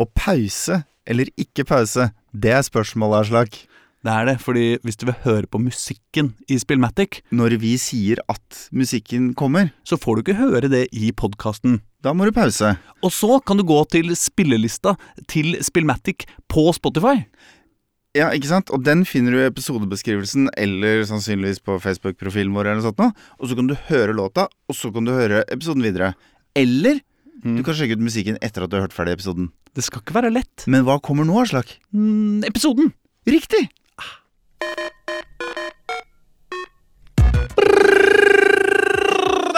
Og pause eller ikke pause, det er spørsmålet, Aslak. Det er det, fordi hvis du vil høre på musikken i Spillmatic, Når vi sier at musikken kommer, så får du ikke høre det i podkasten. da må du pause. Og så kan du gå til spillelista til Spillmatic på Spotify. Ja, ikke sant? Og den finner du i episodebeskrivelsen eller sannsynligvis på Facebook-profilen vår. eller noe sånt nå. Og så kan du høre låta, og så kan du høre episoden videre. Eller du kan sjekke ut musikken etter at du har hørt ferdig episoden. Det skal ikke være lett. Men hva kommer nå, Aslak? Mm, episoden! Riktig!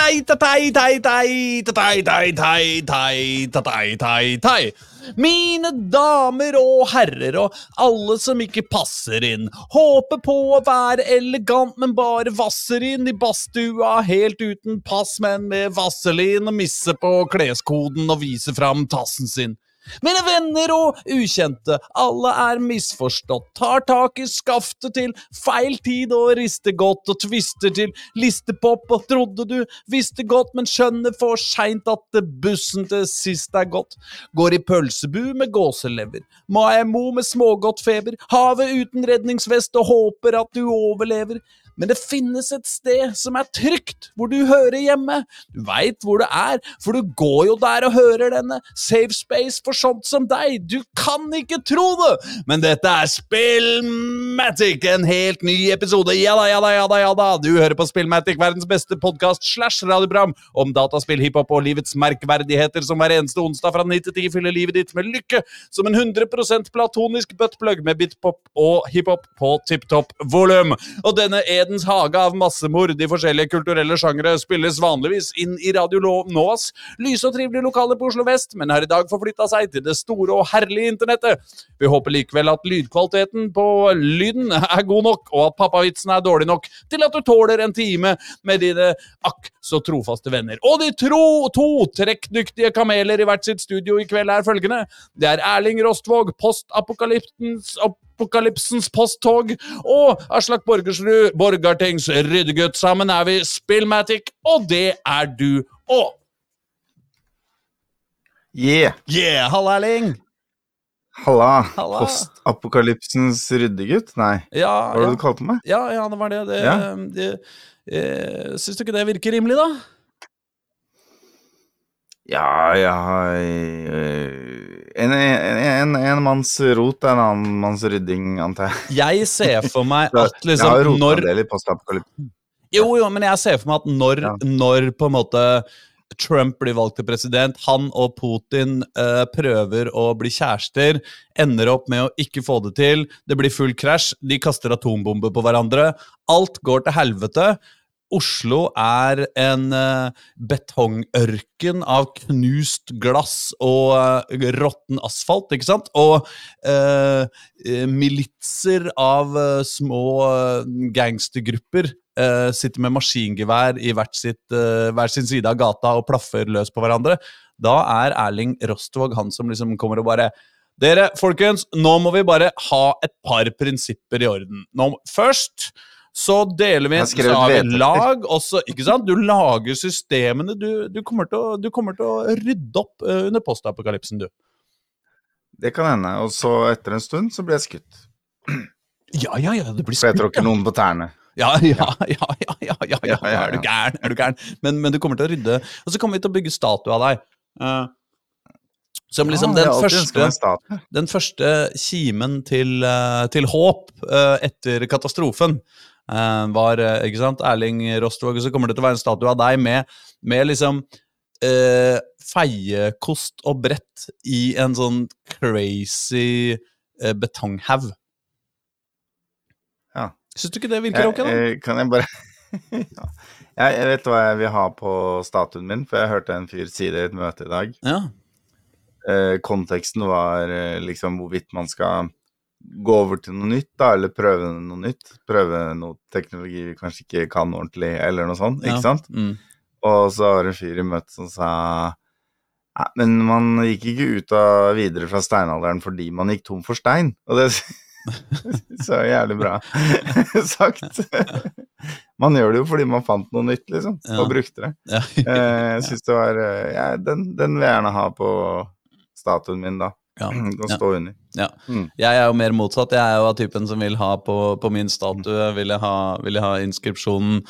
Tei, tei, tei, tei, tei, tei, tei, tei, tei, tei, tei. Mine damer og herrer og alle som ikke passer inn. Håper på å være elegant, men bare vasser inn i badstua helt uten pass, men med vaselin og misse på kleskoden og vise fram tassen sin. Mine venner og ukjente, alle er misforstått, tar tak i skaftet til feil tid og rister godt og tvister til listepop og trodde du visste godt, men skjønner for seint at bussen til sist er gått. Går i pølsebu med gåselever, Maemo med smågodtfeber, havet uten redningsvest og håper at du overlever. Men det finnes et sted som er trygt, hvor du hører hjemme. Du veit hvor det er, for du går jo der og hører denne. Safe space for sånt som deg. Du kan ikke tro det! Men dette er Spillmatic, en helt ny episode. Ja da, ja da, ja da, ja da. Du hører på Spillmatic, verdens beste podkast slash radioprogram om dataspill, hiphop og livets merkverdigheter som hver eneste onsdag fra 9 til 10 fyller livet ditt med lykke som en 100% platonisk buttplug med bitpop og hiphop på tipp topp volum. Og denne Edens hage av massemord i forskjellige kulturelle sjangre spilles vanligvis inn i Radio Novas lyse og trivelige lokaler på Oslo vest, men har i dag forflytta seg til det store og herlige internettet. Vi håper likevel at lydkvaliteten på lyden er god nok, og at pappavitsen er dårlig nok til at du tåler en time med dine akk så trofaste venner. Og de tro to trekkdyktige kameler i hvert sitt studio i kveld er følgende. Det er Erling Rostvåg, postapokalyptens Apokalypsens posttog og Aslak Borgersrud, Borgartings ryddegutt. Sammen er vi Spillmatic, og det er du òg. Yeah! Yeah, halla, Erling! Halla! Halla. Postapokalypsens ryddegutt? Nei, Ja, hva var det ja. du kalte meg? ja, ja, det var det. det, Ja. det eh, Syns du ikke det virker rimelig, da? Ja, ja har En, en, en, en manns rot er en annen manns rydding, antar jeg. Jeg ser for meg at jeg har liksom rota en del i postapokalypsen. Jo, jo, men jeg ser for meg at når, Ja. når på en måte Trump blir valgt til president, han og Putin uh, prøver å bli kjærester, ender opp med å ikke få det til, det blir full krasj, de kaster atombomber på hverandre, alt går til helvete. Oslo er en eh, betongørken av knust glass og uh, råtten asfalt, ikke sant? Og eh, militser av uh, små gangstergrupper sitter med maskingevær i sitt, hver sin side av gata og plaffer løs på hverandre. Da er Erling Rostvåg han som liksom kommer og bare Dere, folkens, nå må vi bare ha et par prinsipper i orden. Nå, først så deler vi så har vi lag, og så, ikke sant? Du lager systemene. Du, du, kommer, til å, du kommer til å rydde opp eh, under postapokalypsen, du. Det kan hende. Og så etter en stund så blir jeg skutt. Ja, ja, ja, det blir skutt. For jeg tråkker noen på tærne. Ja, ja, ja, ja, ja, ja, ja, er du gæren? Er du gæren? Men, men du kommer til å rydde. Og så kommer vi til å bygge statue av deg. Eh, som liksom Ja, den, første, den første kimen til, eh, til håp uh, etter katastrofen var eh, ikke sant, Erling Rostvåg. Så kommer det til å være en statue av deg med, med liksom eh, feiekost og brett i en sånn crazy eh, betonghaug. Ja. Syns du ikke det virker ok, da? Eh, kan jeg bare ja. jeg, vet hva jeg vil ha på statuen min, for jeg hørte en fyr si det i et møte i dag. Ja. Eh, konteksten var eh, liksom hvorvidt man skal gå over til noe nytt, da, eller prøve noe nytt. Prøve noe teknologi vi kanskje ikke kan ordentlig, eller noe sånt, ikke Ja. sant? Mm. Og så var det en fyr i møtet som sa Nei, men man gikk ikke ut av videre fra steinalderen fordi man gikk tom for stein. Og det så jævlig bra sagt. Man gjør det jo fordi man fant noe nytt, liksom, Ja. og brukte det. Ja. Eh, Jeg syns det var eh, ja, den, den vil jeg gjerne ha på statuen min, da. Ja. Kan Ja. under. Ja. Mm. Jeg er jo mer motsatt. Jeg er jo av typen som vil ha på, på min statue vil jeg ha, vil jeg ha inskripsjonen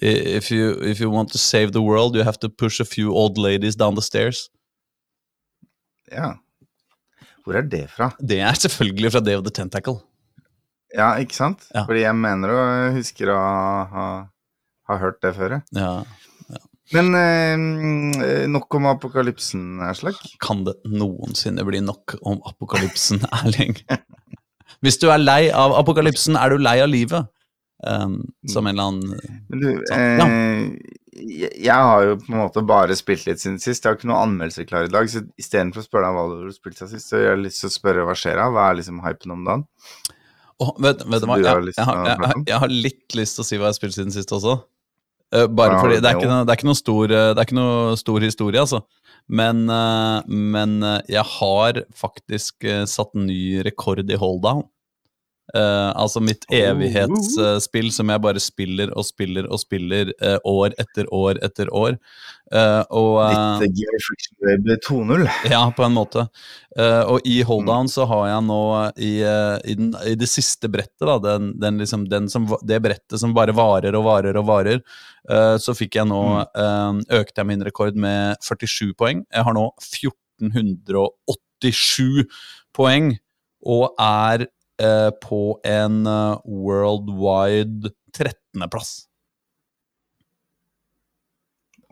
if you, if you want to save the world, you have to push a few old ladies down the stairs. Ja. Hvor er det fra? Det er selvfølgelig fra Day of the Tentacle. Ja, ikke sant? Ja. Fordi jeg mener og husker å ha, ha hørt det før. Ja. Men eh, nok om apokalypsen, Aslak. Kan det noensinne bli nok om apokalypsen, Erling? Hvis du er lei av apokalypsen, er du lei av livet. Um, som en eller annen Men du, ja. eh, jeg, jeg har jo på en måte bare spilt litt siden sist. Jeg har ikke noen anmeldelser klar i dag, så istedenfor å spørre deg hva du har spilt siden sist, så jeg har lyst til å spørre hva skjer da? Hva er liksom hypen om dagen? Oh, vet, vet du hva, jeg, jeg, har, jeg, jeg har litt lyst til å si hva jeg har spilt siden sist også. Eh, bare fordi det er, ikke noe, det, er ikke noe stor, eh, det er ikke noe stor historie, altså. Men, eh, men jeg har faktisk satt ny rekord i holdown. Eh, altså mitt evighetsspill evighetsspill som jeg bare spiller og spiller og spiller uh, år etter år etter år. Eh, og, Litt Gear Friction Wave 2.0. ja, på en måte. Og i Holdown så har jeg nå i, i, den, i det siste brettet, da, den, den liksom, den som, det brettet som bare varer og varer og varer, så fikk jeg nå eh, Økte jeg min rekord med 47 poeng. Jeg har nå 1487 poeng og er eh, på en eh, worldwide 13.-plass.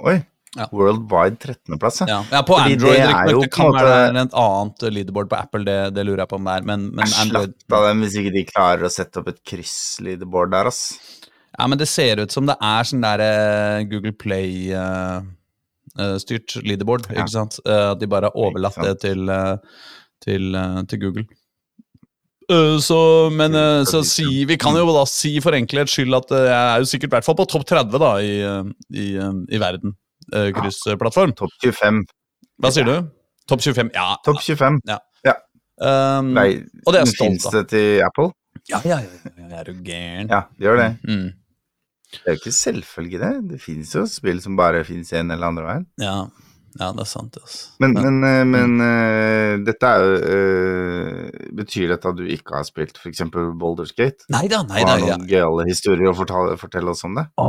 Oi. Ja. Worldwide 13.-plass, ja. Ja, ja, på Fordi Android det er jo Det kan måte- være et annet leaderboard på Apple, det, det lurer jeg på om det er. Men, men Android Slapp av dem hvis ikke de klarer å sette opp et kryss-leaderboard der, ass. Ja, men det ser ut som det er sånn der eh, Google Play-styrt leaderboard, Ja. ikke sant? At de bare har overlatt det til, til, til Google. Eh, Så, men eh, så si, vi kan jo da si for enkelhets skyld at eh, jeg er jo sikkert i hvert fall på topp 30 da i, i, i verden. Kryssplattform. Topp 25. Hva sier du? Topp 25? Ja. Topp 25. Um, Nei, og det er jeg stolt av. det til Apple? Ja, ja, ja, ja, er du gæren? Ja, det gjør det. Mm, Det er jo ikke selvfølgelig, det. Det fins jo spill som bare fins en eller andre veien. ja. Ja, det er sant. Altså. Men, Ja. men, eh, men uh, dette er jo uh, Betyr dette at du ikke har spilt f.eks. Boulders Gate? Nei da, nei da. har du noen gøyale historier å fortelle, fortelle oss om det? Å,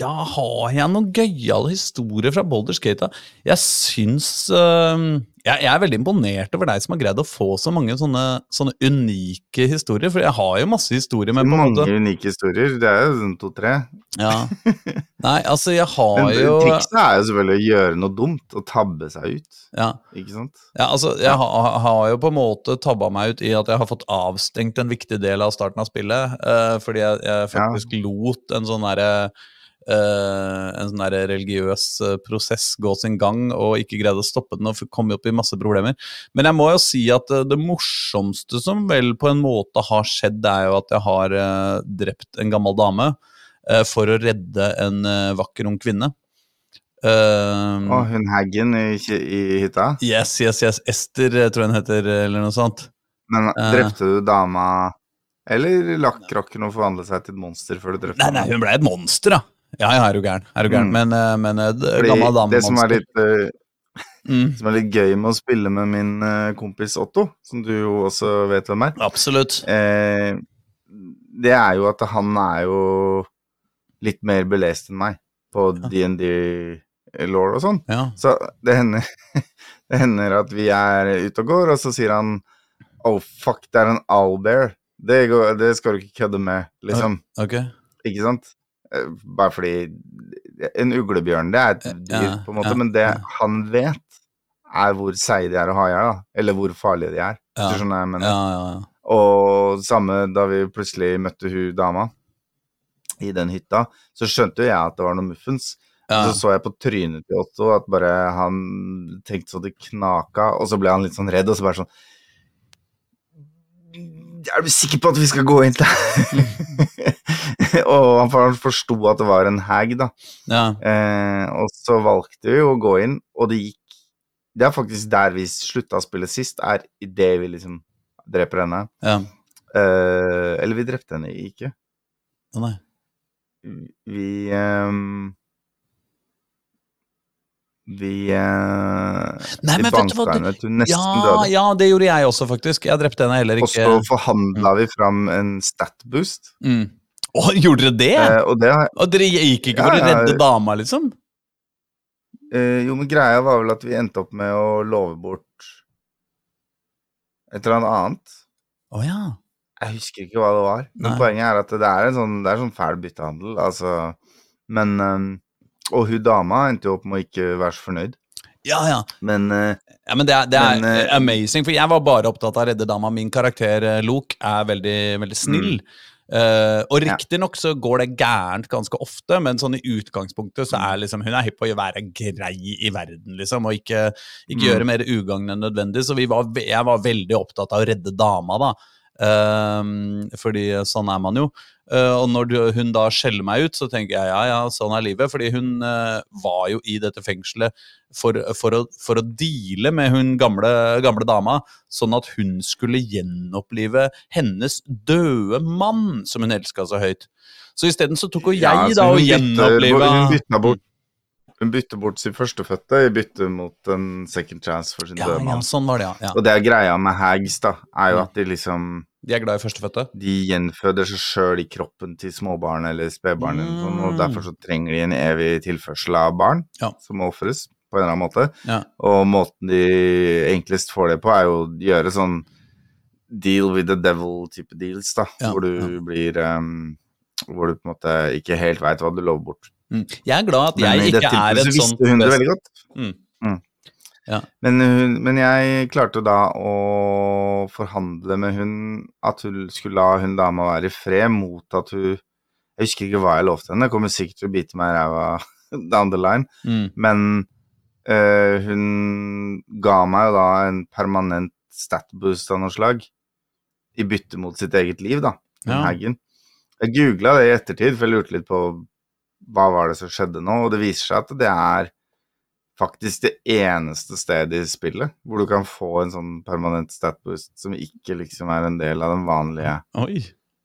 ja, har jeg noen gøyale historier fra Boulders Gate? da? Jeg syns øhm, jeg, jeg er veldig imponert over deg som har greid å få så mange sånne, sånne unike historier. For jeg har jo masse historier, men på Mange måte unike historier. Det er jo sånn to-tre. ja. Nei, altså, jeg har Men jo trikset er jo selvfølgelig å gjøre noe dumt og tabbe seg ut. ja, Ikke sant? ja, altså, jeg har, har jo på en måte tabba meg ut i at jeg har fått avstengt en viktig del av starten av spillet. Uh, fordi jeg, jeg faktisk lot en sånn derre eh, en sånn religiøs eh, prosess gå sin gang, og ikke greide å stoppe den og komme opp i masse problemer. Men jeg må jo si at eh, det morsomste som vel på en måte har skjedd, er jo at jeg har eh, drept en gammel dame eh, for å redde en eh, vakker ung kvinne. Eh, Og hun Haggen i, i hytta. yes, yes, yes. Ester, eh, tror jeg hun heter, eller noe sånt. Men Eh. drepte du dama Eller lakk rocken å forvandle seg til et monster før du drepte Nei, nei, hun ble et monster, da. Ja, ja, er du gæren. Er du gæren. Mm. Men, eh, men gammal dame det som er litt eh, Mm, som er litt gøy med å spille med min eh, kompis Otto, som du jo også vet hvem er, absolutt. eh, det er jo at han er jo litt mer belest enn meg på DND-law og sånn. Ja. Så det hender, det hender at vi er ute og går, og så sier han Oh, fuck, det er en owlbear. Det, går, det skal du ikke kødde med, liksom. Okay. Ikke sant? Eh, Bare fordi En uglebjørn, det er et dyr, Ja, på en måte, men det han vet, er hvor seige de er å ha i hjel. Eller hvor farlige de er. Ja. Hvis du skjønner hva jeg mener. Ja, ja, ja. Og samme da vi plutselig møtte hun dama i den hytta, så skjønte jo jeg at det var noe muffens. Så så jeg på trynet til Otto at bare han tenkte så det knaka, og så ble han litt sånn redd, og så bare sånn Er du sikker på at vi skal gå inn til Og han for- forsto at det var en hag, da. ja. Eh, og så valgte vi å gå inn, og det gikk Det er faktisk der vi slutta å spille sist, er idet vi liksom dreper henne. ja. Eh, eller vi drepte henne ikke. Å nei. Vi ehm, Vi, eh, Nei, hva, banka henne til hun nesten Ja, døde. ja, det gjorde jeg også, faktisk. Jeg drepte henne heller Og ikke. så forhandla vi fram en stat-boost. Mm. Å, gjorde dere det? Eh, og det har Og dere gikk ikke Ja, for å ja. redde dama, liksom? eh, Jo, men greia var vel at vi endte opp med å love bort et eller annet. Å ja. Jeg husker ikke hva det var. Men Nei. poenget er at det er en sånn, det er sånn fæl byttehandel. Altså Men eh, Og hun dama endte jo opp med å ikke være så fornøyd. Ja, ja. Men eh, Ja, men det er, det er Men, eh, amazing, for jeg var bare opptatt av å redde dama. Min karakter, eh, Luke, er veldig, veldig snill. Eh, og riktignok Ja. så går det gærent ganske ofte, men sånn i utgangspunktet så er liksom hun er hypp på å være grei i verden, liksom, og ikke, ikke Mm. gjøre mer ugagn enn nødvendig. Så vi var, jeg var veldig opptatt av å redde dama, da. Ehm, fordi sånn er man jo. Eh, og når du, hun da skjeller meg ut, så tenker jeg ja, ja, sånn er livet. Fordi hun uh, var jo i dette fengselet for, for, å, for å deale med hun gamle, gamle dama, sånn at hun skulle gjenopplive hennes døde mann, som hun elska så høyt. Så isteden så tok hun jeg ja, da og gjenoppliva Hun bytta bort Hun bytter bort sin førstefødte i bytte mot en second chance for sin ja, døde ja, sånn var det, ja. ja. Og det greia med hags, da, er jo Mm. at de liksom De er glad i førstefødte? De gjenføder seg sjøl i kroppen til småbarn eller spedbarn, mm. og derfor så trenger de en evig tilførsel av barn Ja. som må ofres på en eller annen måte. Ja. Og måten de enklest får det på, er jo å gjøre sånn deal with the devil-type deals, da. Ja, hvor du blir um, Hvor du på en måte ikke helt veit hva du lover bort. Mm. Jeg er glad at Men jeg i ikke dette er tilfellet et så sånt visste hun det veldig godt. Mm. Mm. Ja. Men, hun, men jeg klarte da å forhandle med hun at hun skulle la hun dama være i fred mot at hun Jeg husker ikke hva jeg lovte henne, jeg kommer sikkert til å bite meg i ræva down the line, Mm. men øh, hun ga meg jo da en permanent statboost av noe slag i bytte mot sitt eget liv, da. Ja. Jeg googla det i ettertid, for jeg lurte litt på hva var det som skjedde nå, og det viser seg at det er faktisk det eneste stedet i spillet hvor du kan få en sånn permanent statboost som ikke liksom er en del av den vanlige Oi.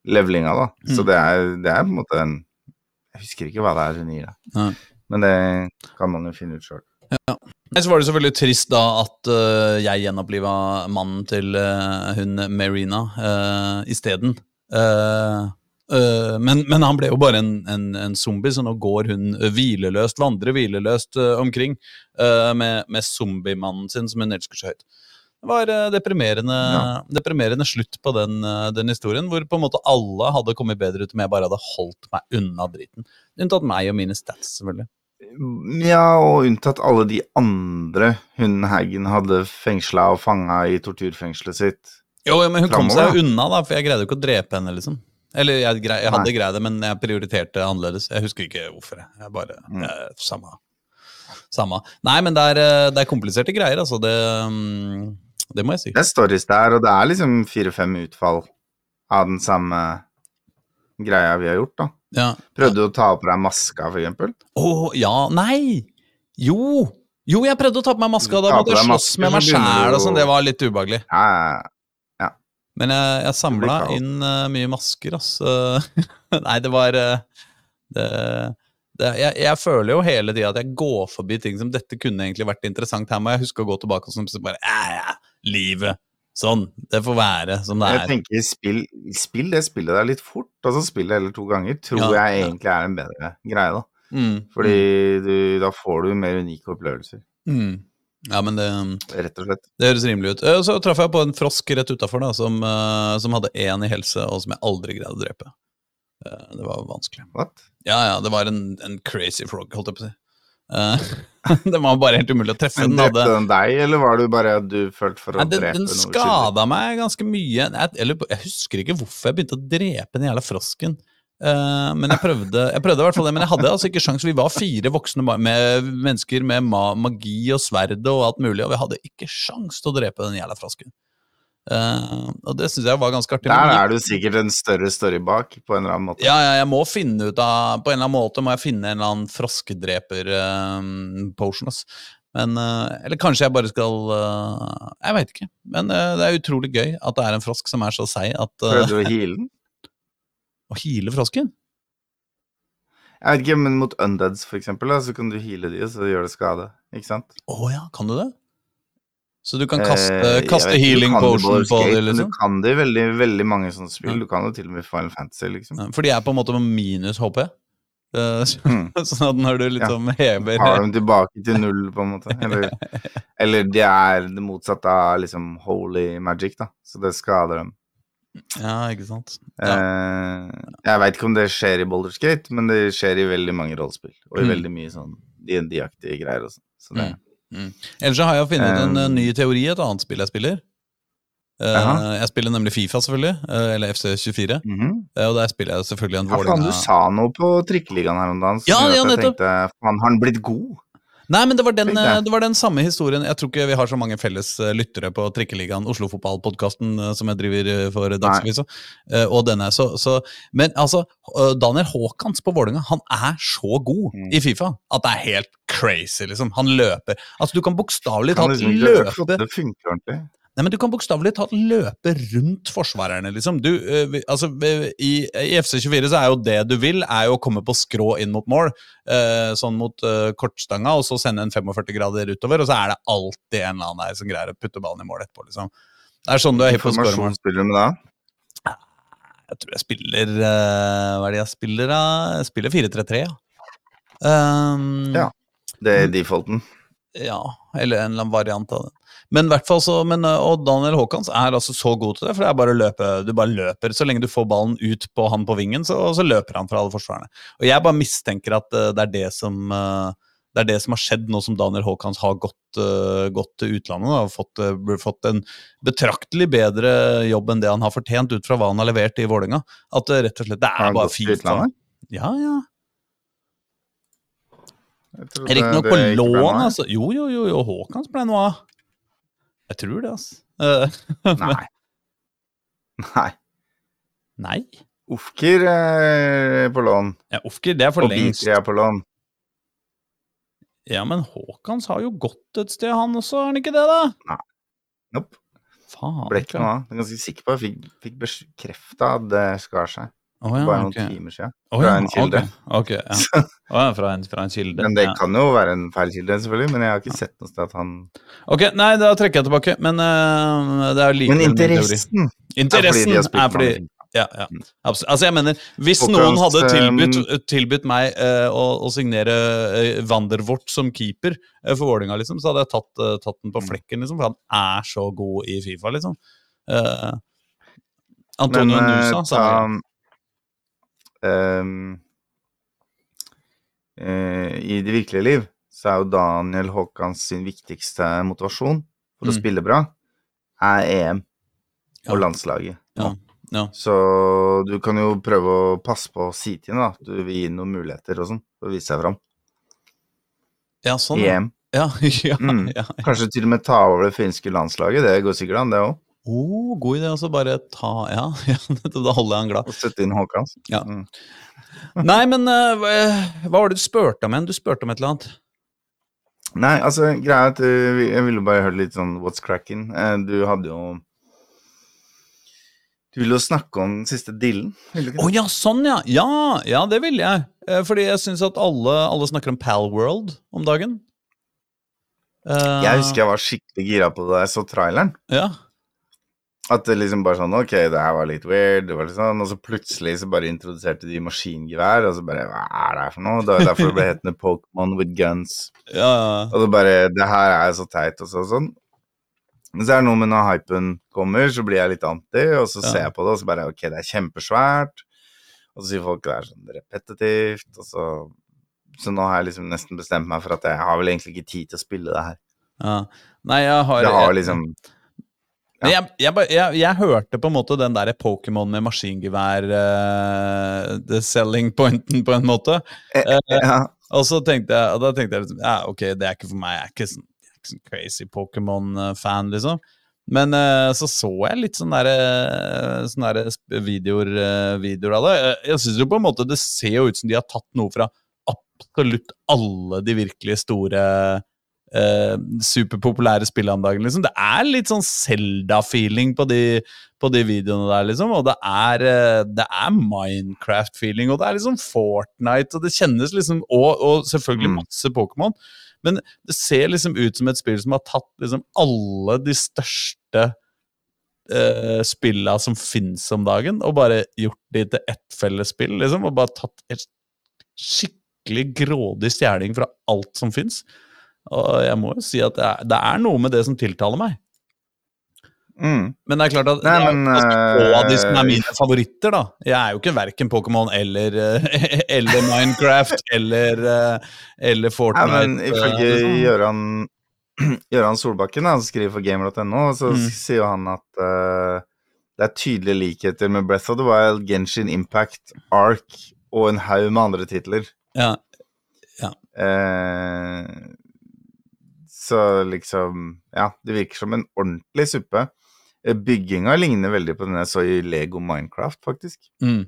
levelinga, da. Så Mm. det er, det er på en måte en Jeg husker ikke hva det er hun gir da. Men det kan man jo finne ut sjøl. Ja. Så var det selvfølgelig trist da at uh, jeg gjenoppliva mannen til uh, hun Marina uh, isteden. Uh, men, men han ble jo bare en, en, en zombie, så nå går hun hvileløst, vandrer hvileløst øh, omkring øh, med, med zombiemannen sin, som hun elsker så høyt. Det var deprimerende, Ja. deprimerende slutt på den, den historien, hvor på en måte alle hadde kommet bedre ut om jeg bare hadde holdt meg unna driten. Unntatt meg og mine stats, selvfølgelig. Ja, og unntatt alle de andre hun Haggen hadde fengsla og fanga i torturfengselet sitt. Jo, men hun kom seg unna, da, for jeg greide jo ikke å drepe henne, liksom. Eller jeg, grei, jeg hadde greid det, men jeg prioriterte annerledes. Jeg husker ikke hvorfor. Jeg, bare Mm. eh, samme. samme. Nei, men det er, eh, det er kompliserte greier, altså. Det, mm, det må jeg si. Det er stories der, og det er liksom fire-fem utfall av den samme greia vi har gjort, da. Ja. Prøvde du å ta på deg maska, for eksempel? Å, ja, nei! Jo! Jo, jeg prøvde å ta på meg maska, da måtte jeg slåss med meg sjæl og sånn. Det var litt ubehagelig. Ja. Men jeg, jeg samla inn uh, mye masker, altså. Nei, det var uh, det, det, jeg, jeg føler jo hele tida at jeg går forbi ting som dette kunne egentlig vært interessant. Her må jeg huske å gå tilbake og så bare ja, ja, livet. Sånn. Det får være som det er. Jeg er. tenker spill, spill det spillet der litt fort, altså spill det heller to ganger, tror Ja, jeg ja. egentlig er en bedre greie, da. Mm, Fordi du, da får du mer unike opplevelser, mm. Ja, men det, rett og slett. det høres rimelig ut. Eh, Så traff jeg på en frosk rett utafor som, eh, som hadde én i helse, og som jeg aldri greide å drepe. Eh, Det var vanskelig. What? Ja, ja, det var en, en crazy frog, holdt jeg på å si. Det var bare helt umulig å treffe. Men Den drepte den deg, eller var det bare du følte for å Nei, den, drepe den noe uskyldig? skada meg ganske mye. Jeg, eller, jeg husker ikke hvorfor jeg begynte å drepe den jævla frosken. Eh, men jeg prøvde, jeg prøvde i hvert fall det, men jeg hadde altså ikke sjans. Vi var fire voksne med mennesker med ma magi og sverd og alt mulig, og vi hadde ikke sjans til å drepe den jævla frosken. Uh, og det syns jeg var ganske artig. Der er du sikkert en større story bak, på en eller annen måte. Ja, ja, jeg må finne ut av På en eller annen måte må jeg finne en eller annen froskedreper-potion. ass. men eh, Eller kanskje jeg bare skal eh, Jeg veit ikke. Men eh, det er utrolig gøy at det er en frosk som er så seig at uh, Prøvde du å heale den? Å heale frosken? Jeg vet ikke, men mot undeads, for eksempel, så kan du heale de, og så gjør det skade. Ikke sant? Å ja, kan du det? Så du kan kaste, Eh, kaste vet healing potion på dem, liksom? Du kan det i veldig, veldig mange sånne spill. Ja. Du kan det til og med Final Fantasy, liksom. Ja, For de er på en måte med minus HP. Eh, Mm. Sånn at når du liksom hever Har dem tilbake til null, på en måte. Eller, eller det er det motsatte av liksom holy magic, da. Så det skader dem. Ja, ikke sant. Ja. Eh, jeg veit ikke om det skjer i Baldur's Gate, men det skjer i veldig mange rollespill. Og i Mm. veldig mye sånn DND-aktige greier også. Så det, Ellers så har jeg funnet en eh, Um, ny teori i et annet spill jeg spiller. Eh, jeg spiller nemlig Fifa, selvfølgelig. eh, eller FC24. Mhm. eh, og der spiller jeg selvfølgelig en Ja, faen, du sa noe på trikkeligaen her om dagen, så Ja, ja, at jeg tenkte faen, har han blitt god? Nei, men det var, den, eh, det var den samme historien. Jeg tror ikke vi har så mange felles eh, lyttere på Trikkeligaen, Oslo-fotballpodkasten eh, som jeg driver for Dagsavisa. Og denne, så, så, men altså, Daniel Haakons på Vålerenga, han er så god Mm. i Fifa at det er helt crazy, liksom. Han løper. Altså, du kan bokstavelig talt liksom løpe det funker ordentlig. Nei, men Du kan bokstavelig talt løpe rundt forsvarerne, liksom. Du, eh, altså, i, I FC24 så er jo det du vil, er jo å komme på skrå inn mot mål. eh, sånn mot eh, kortstanga, og så sende en 45 grader utover, og så er det alltid en eller annen der som greier å putte ballen i mål etterpå, liksom. Det er sånn du er hypp på å skåre spiller med da? Jeg tror jeg spiller Hva er det jeg spiller, da? Jeg spiller 4-3-3, ja. Um, Ja. Det er defaulten. Ja, eller en eller annen variant av det. Men, så, men uh, og Daniel Haakons er altså så god til det, for det er bare å løpe, du bare løper. Så lenge du får ballen ut på han på vingen, så, så løper han fra alle forsvarerne. Og jeg bare mistenker at uh, det, er det, som, uh, det er det som har skjedd nå som Daniel Haakons har gått, uh, gått til utlandet. Da, og fått, uh, fått en betraktelig bedre jobb enn det han har fortjent ut fra hva han har levert i Vålerenga. At det rett og slett det Har er han bare gått til fint. utlandet? Ja, ja. Riktignok på lån, altså. Jo, jo, jo, jo Haakons ble noe av. Jeg tror det, altså. Eh, Nei. Nei. Nei. Ofker er på lån. Ja, Ofker, det er for Og lengst. Bitri er på lån. Ja, men Haakons har jo gått et sted, han også, er han ikke det, da? Nope. Faen. Ble ikke noe av. Jeg er ganske sikker på at jeg fikk, fikk bekrefta at det skar seg. Å, ja, Bare noen okay. timer siden. Å, fra en kilde. Okay, okay, ja. oh, ja, fra, en, fra en kilde. Men det ja. kan jo være en feil kilde, selvfølgelig. Men jeg har ikke sett noe sted at han Ok, nei, da trekker jeg tilbake, men uh, det er like Men interessen Interessen er fordi, er fordi. Ja, ja. Absolutt. Altså, jeg mener, hvis noen hadde eh, tilbudt, tilbudt meg uh, å, å signere uh, Vandervort som keeper uh, for Vålerenga, liksom, så hadde jeg tatt, tatt den på Mm. flekken, liksom, for han er så god i Fifa, liksom. Antonio Men, Nusa, sa jeg. ta, ehm, eh, I det virkelige liv så er jo Daniel Haakons sin viktigste motivasjon for å Mm. spille bra, er EM og Ja. landslaget. Ja, ja. Så du kan jo prøve å passe på å si til henne, da. Du vil gi noen muligheter og sånn, for å vise seg fram. ja, sånn. EM. Ja, ja, Mm. Kanskje til og med ta over det finske landslaget. Det går sikkert an, det òg. Oh, god idé, altså bare ta Ja, ja da holder jeg han glad. Og sette inn Haakons. Ja. Mm. Nei, men uh, hva var det du spurte om igjen? Du spurte om et eller annet. Nei, altså, greia er at uh, jeg ville bare høre litt sånn what's cracking. Uh, Du hadde jo Du ville jo snakke om den siste dillen, Å oh, ja, sånn ja. Ja, ja det ville jeg. Fordi jeg syns at alle, alle snakker om Pal World om dagen. Uh, Jeg husker jeg var skikkelig gira på det da jeg så traileren. Ja. At det liksom bare sånn Ok, det her var litt weird, det var litt sånn, og så plutselig så bare introduserte de maskingevær, og så bare Hva er det her for noe? Det var derfor det ble hetende Pokémon with guns. ja. Og så bare Det her er så teit, og så sånn. Men så er det noe med når hypen kommer, så blir jeg litt anti, og så Ja. ser jeg på det, og så bare Ok, det er kjempesvært. Og så sier folk det er sånn repetitivt, og så Så nå har jeg liksom nesten bestemt meg for at jeg har vel egentlig ikke tid til å spille det her. ja. Nei, jeg har Det har liksom Men jeg, jeg, jeg, jeg hørte på en måte den der Pokémon med maskingevær uh, The selling pointen, på en måte. Uh, Ja. Og så tenkte jeg, da tenkte jeg liksom, ja, ok, det er ikke for meg. Jeg er ikke sånn, er ikke sånn crazy Pokémon-fan, liksom. Men uh, så så jeg litt sånne, der, sånne der videoer, videoer av det. Jeg, synes jo på en måte det ser jo ut som de har tatt noe fra absolutt alle de virkelig store eh, superpopulære spillene om dagen. Liksom. Det er litt sånn Zelda-feeling på, de- på de videoene der, liksom. Og det er, eh, er Minecraft-feeling, og det er liksom Fortnite, og det kjennes liksom Og, og selvfølgelig Mm. masse Pokémon. Men det ser liksom ut som et spill som har tatt liksom alle de største uh, spilla som finnes om dagen, og bare gjort de til ett felles spill, liksom. Og bare tatt et skikkelig grådig stjeling fra alt som fins. Og jeg må jo si at det er, det er noe med det som tiltaler meg. Mm. Men det er klart at Nei, det er men, av de som er eh, mine favoritter, da. Jeg er jo ikke verken Pokémon eller, eh, eller Minecraft eller, eh, eller Fortnite. Nei, men ifølge liksom. Gøran, Gøran Solbakken, han skriver for gamer.no, så Mm. sier han at uh, det er tydelige likheter med Breath of the Wild, Genshin Impact, Ark og en haug med andre titler. Ja. Eh, så liksom Ja, det virker som en ordentlig suppe. Eh, Bygginga ligner veldig på den jeg så i Lego Minecraft, faktisk. Mm.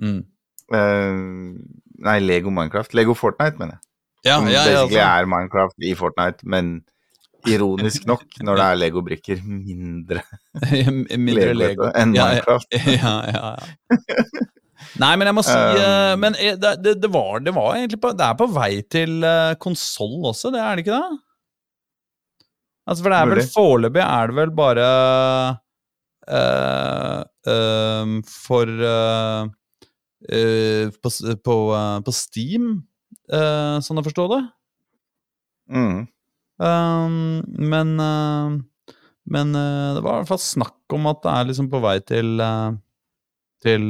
Mm. Uh, nei, Lego Minecraft. Lego Fortnite, mener jeg. Ja, Som ja, ja, altså. er Minecraft i Fortnite, men ironisk nok, når det er Lego-brikker, mindre Mindre Lego enn. Minecraft. ja, ja, ja. Nei, men jeg må si eh, Um, Men det, det, det, var, det var egentlig på Det er på vei til konsoll også, det er det ikke det? Altså, for det er vel. Foreløpig er det vel bare uh, uh, For uh, på, på, på Steam, sånn jeg forstår det. Mm. Um, men men det var i hvert fall snakk om at det er liksom på vei til til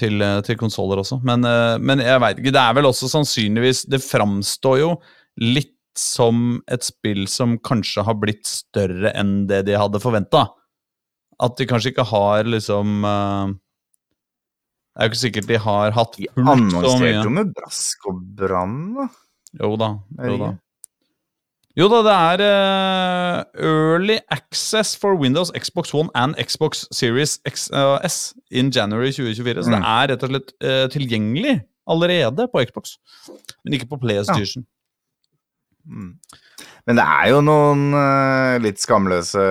til, til konsoller også. Men, men jeg veit ikke. Det er vel også sannsynligvis Det framstår jo litt som et spill som kanskje har blitt større enn det de hadde forventa. At de kanskje ikke har liksom uh, Det er jo ikke sikkert de har hatt De fullt så annonserte jo med brask og brann, da. Jo da. Jo da. Jo da, det er uh, Early Access for Windows, Xbox One and Xbox Series X, uh, S in January 2024. Så det Mm. er rett og slett uh, tilgjengelig allerede på Xbox, men ikke på PlayStation. Mm. Men det er jo noen uh, litt skamløse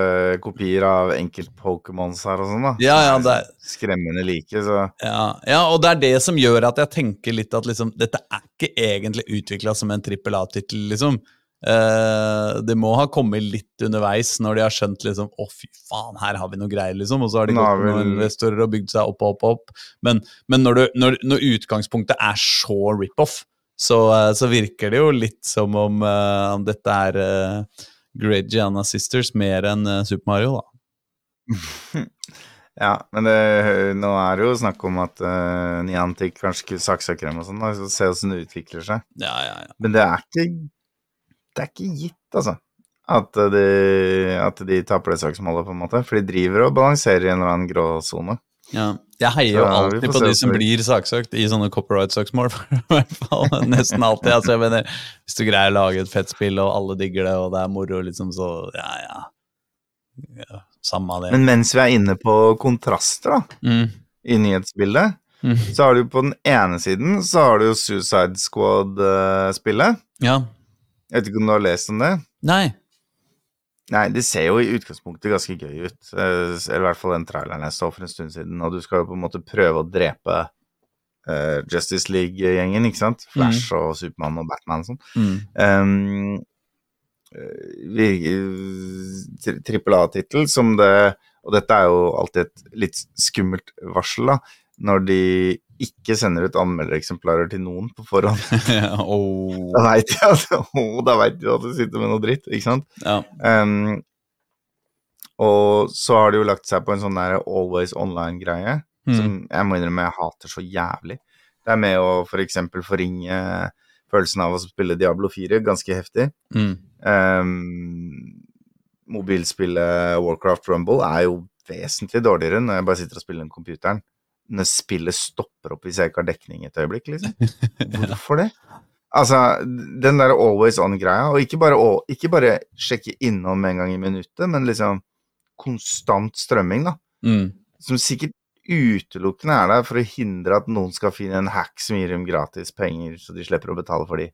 kopier av enkelt-Pokémons her og sånn, da. Ja, ja, det er, Skremmende like, så ja, ja, og det er det som gjør at jeg tenker litt at liksom, dette er ikke egentlig utvikla som en trippel A-tittel, liksom. Uh, det må ha kommet litt underveis når de har skjønt liksom Å, fy faen, her har vi noe greier, liksom. Og så har de gått vel... noen investorer og bygd seg opp og opp opp. Men, men når, du, når, når utgangspunktet er så rip-off, så, eh, så virker det jo litt som om uh, om dette er uh, Great Gianna Sisters mer enn uh, Super Mario, da. Ja, men det, nå er det jo snakk om at uh, Niantic kanskje skulle saksa krem og sånn, og så se åssen det utvikler seg. Ja, ja, ja. Men det er ikke Det er ikke gitt, altså. At de, at de taper det saksmålet, på en måte. For de driver og balanserer i en eller annen gråsone. Ja. Jeg heier jo alltid på de som blir saksøkt i sånne copyright-søksmål. Nesten alltid. Altså, jeg mener, hvis du greier å lage et fett spill, og alle digger det, og det er moro, liksom, så ja, ja. ja samme av det. Men mens vi er inne på kontraster, da, mm. i nyhetsbildet, Mm. så har du på den ene siden så har du jo Suicide Squad-spillet. Ja. Jeg vet ikke om du har lest om det? Nei. Nei, det ser jo i utgangspunktet ganske gøy ut. eh, Eller i hvert fall den traileren jeg så for en stund siden. Og du skal jo på en måte prøve å drepe uh, Justice League-gjengen, ikke sant? Flash og Supermann og Batman og sånn. Mm. Um, Trippel A-tittel som det Og dette er jo alltid et litt skummelt varsel, da. Når de ikke sender ut anmeldereksemplarer til noen på forhånd. oh. Da veit de at, oh, at du sitter med noe dritt, ikke sant? ja. Um, og så har de jo lagt seg på en sånn der always online-greie, Mm. som jeg må innrømme jeg hater så jævlig. Det er med å f.eks. For forringe følelsen av å spille Diablo 4 ganske heftig. Mm. Um, mobilspillet Warcraft Rumble er jo vesentlig dårligere når jeg bare sitter og spiller den computeren. Når spillet stopper opp hvis jeg ikke har dekning et øyeblikk, liksom. Hvorfor det? Altså, den der always on-greia, og ikke bare, ikke bare sjekke innom en gang i minuttet, men liksom konstant strømming, da. Mm. Som sikkert utelukkende er der for å hindre at noen skal finne en hack som gir dem gratis penger, så de slipper å betale for de.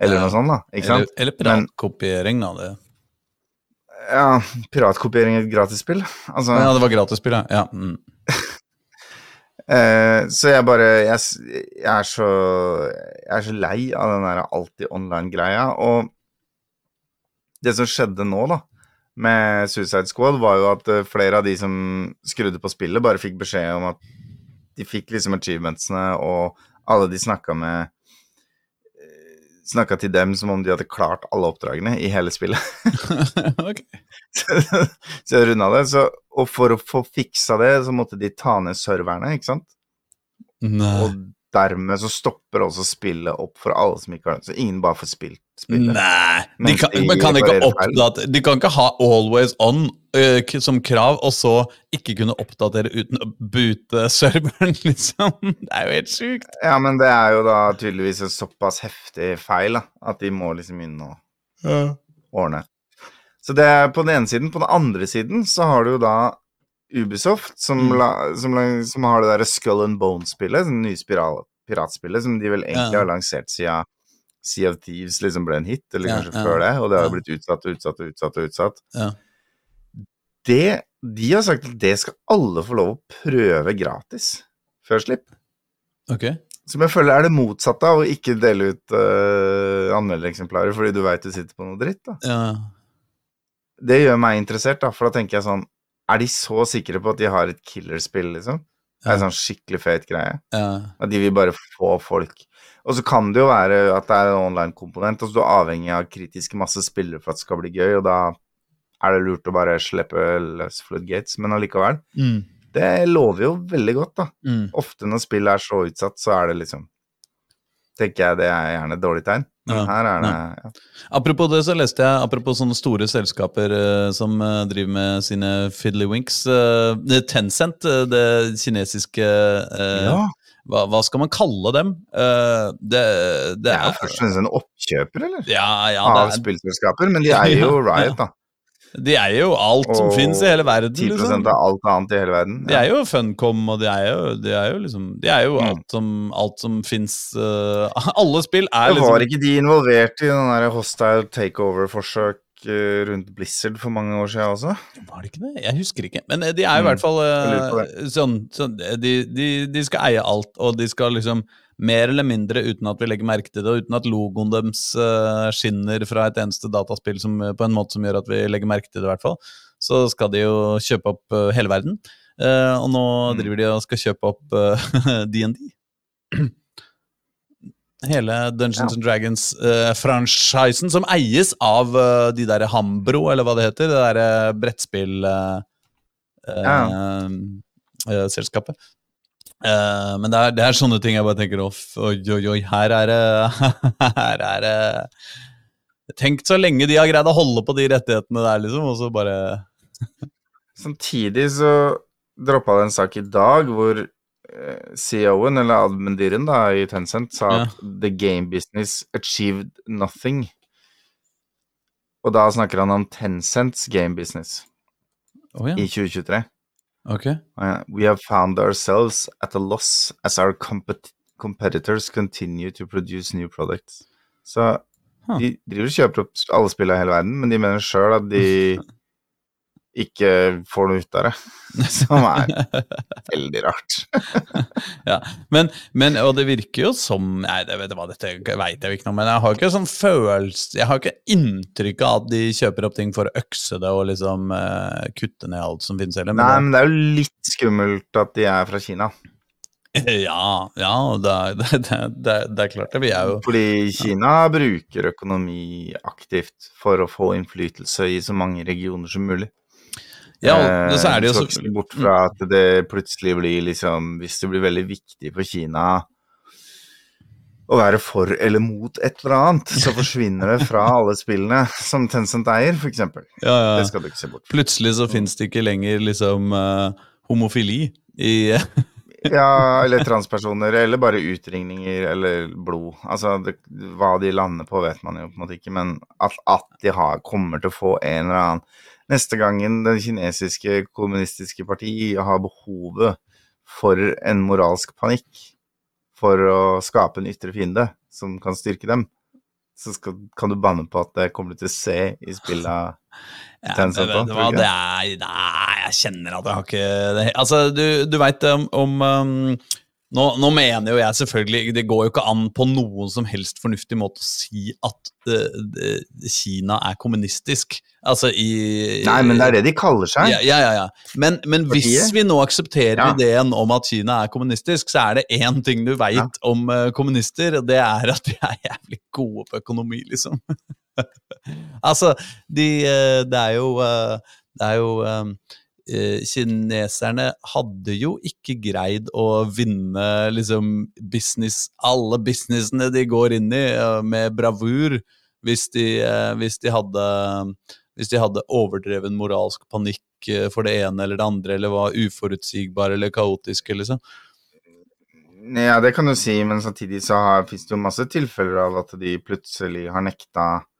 Eller Ja. noe sånt, da. Ikke sant? eller eller piratkopiering, da. Det. Ja, piratkopiering i et gratisspill. Altså, Ja, det var gratisspill, ja. ja. Mm. Eh, så jeg bare jeg, jeg, er så, jeg er så lei av den der alltid online-greia. Og det som skjedde nå, da, med Suicide Squad, var jo at eh, flere av de som skrudde på spillet, bare fikk beskjed om at de fikk liksom achievementsene, og alle de snakka med Snakka til dem som om de hadde klart alle oppdragene i hele spillet. ok. så jeg runda det. Så, og for å få fiksa det, så måtte de ta ned serverne, ikke sant? Nei. Og dermed så stopper også spillet opp for alle som ikke har det. Så ingen bare får spilt spillet. Nei! De kan, de kan oppdatere De kan ikke ha always on uh, som krav, og så ikke kunne oppdatere uten å boote serveren, liksom. Det er jo helt sjukt. Ja, men det er jo da tydeligvis en såpass heftig feil da, at de må liksom inn og ordne. Så det er på den ene siden. På den andre siden så har du jo da Ubisoft, som, Mm. la, som, som har det derre Skull and Bones-spillet, det nye spiral, piratspillet, som de vel egentlig Ja. har lansert siden Sea of Thieves liksom ble en hit, eller Ja, kanskje før det, og det har blitt utsatt og utsatt og utsatt og utsatt. Ja. Det, de har sagt at det skal alle få lov å prøve gratis før slipp. Ok. Som jeg føler er det motsatte av å ikke dele ut uh, anmeldereksemplarer fordi du veit du sitter på noe dritt. da. Ja. Det gjør meg interessert, da, for da tenker jeg sånn Er de så sikre på at de har et killerspill, liksom? Det er en sånn skikkelig feit greie. ja. At de vil bare få folk. Og så kan det jo være at det er en online-komponent, og så er avhengig av kritiske masse spillere for at det skal bli gøy, og da er det lurt å bare slippe løs floodgates, men allikevel. Mm. Det lover jo veldig godt, da. Mm. Ofte når spill er så utsatt, så er det liksom Tenker jeg det er gjerne et dårlig tegn. Men Ja, det ja. Apropos det, så leste jeg apropos sånne store selskaper uh, som uh, driver med sine fiddlywinks. Uh, Tencent, det kinesiske ja. hva, hva skal man kalle dem? Det, det er jo er først og fremst en oppkjøper, eller? Ja, ja, Av er, spillselskaper, men de eier jo Riot, da. De eier jo alt som Og fins i hele verden. 10 liksom. av alt annet i hele verden. De er jo Funcom, og de er jo, de er jo liksom De er jo Mm. alt som, alt som fins Alle spill er liksom var ikke de involvert i den der hostile takeover-forsøk eh, rundt Blizzard for mange år siden også? Var det ikke det? Jeg husker ikke. Men eh, de er i Mm, hvert fall eh, sånn, sånn de, de, de skal eie alt, og de skal liksom mer eller mindre uten at vi legger merke til det, og uten at logoen deres eh, skinner fra et eneste dataspill som, eh, på en måte som gjør at vi legger merke til det, i hvert fall, så skal de jo kjøpe opp eh, hele verden. Og nå Mm. driver de og skal kjøpe opp DND. Hele Dungeons Ja. and Dragons-franchisen, som eies av de der Hambro, eller hva det heter. Det derre brettspill... eh, eh, selskapet. Eh, men det er, det er sånne ting jeg bare tenker Off, oi, oi, oi, her er det Her er det Tenk så lenge de har greid å holde på de rettighetene der, liksom, og så bare Samtidig så droppa det en sak i dag hvor eh, CEO-en, eller admendyren da, i Tencent, sa Ja. at the game business achieved nothing. Og da snakker han om Tencents game business oh, ja. i 2023. Ok. Uh, we have found ourselves at a loss as our compet competitors continue to produce new products. Så Huh. de driver og kjøper opp alle spillene i hele verden, men de mener sjøl at de ikke får noe ut av det. Som er veldig rart. ja. men, men, og det virker jo som Nei, det vet, hva, dette veit jeg ikke noe men jeg har ikke sånn følelse Jeg har ikke inntrykk av at de kjøper opp ting for å økse det og liksom uh, kutte ned alt som finnes heller. Nei, Men men det er jo litt skummelt at de er fra Kina. ja, ja, det, det, det, det, er klart det. Vi er jo Fordi Kina bruker økonomi aktivt for å få innflytelse i så mange regioner som mulig. Ja, og så er det jo så så Bort fra at det plutselig blir liksom Hvis det blir veldig viktig for Kina å være for eller mot et eller annet, så forsvinner det fra alle spillene som Tencent eier, f.eks. ja, ja. Det skal du ikke se bort fra. Plutselig så fins det ikke lenger liksom uh, homofili i Ja, eller transpersoner, eller bare utringninger, eller blod. Altså, det, hva de lander på, vet man jo på en måte ikke, men at, at de har, kommer til å få en eller annen Neste gangen det kinesiske kommunistiske parti har behovet for en moralsk panikk for å skape en ytre fiende som kan styrke dem, så skal, kan du banne på at det kommer du til å se i spillet Ja, men vet du hva, det er Nei, jeg kjenner at jeg har ikke det. Altså, du, du veit om, om um, nå, nå mener jo jeg selvfølgelig Det går jo ikke an på noen som helst fornuftig måte å si at uh, Kina er kommunistisk. Altså i Nei, men det er det de kaller seg. Ja, ja, ja, ja. Men, men hvis vi nå aksepterer Ja. ideen om at Kina er kommunistisk, så er det én ting du veit Ja. om uh, kommunister, og det er at de er jævlig gode på økonomi, liksom. altså, de uh, Det er jo Det er jo Kineserne hadde jo ikke greid å vinne liksom business Alle businessene de går inn i, eh, med bravur, hvis de, eh, hvis de hadde hvis de hadde overdreven moralsk panikk eh, for det ene eller det andre, eller var uforutsigbare eller kaotiske, liksom. Ja, det kan du si, men samtidig så fins det jo masse tilfeller av at de plutselig har nekta Eh,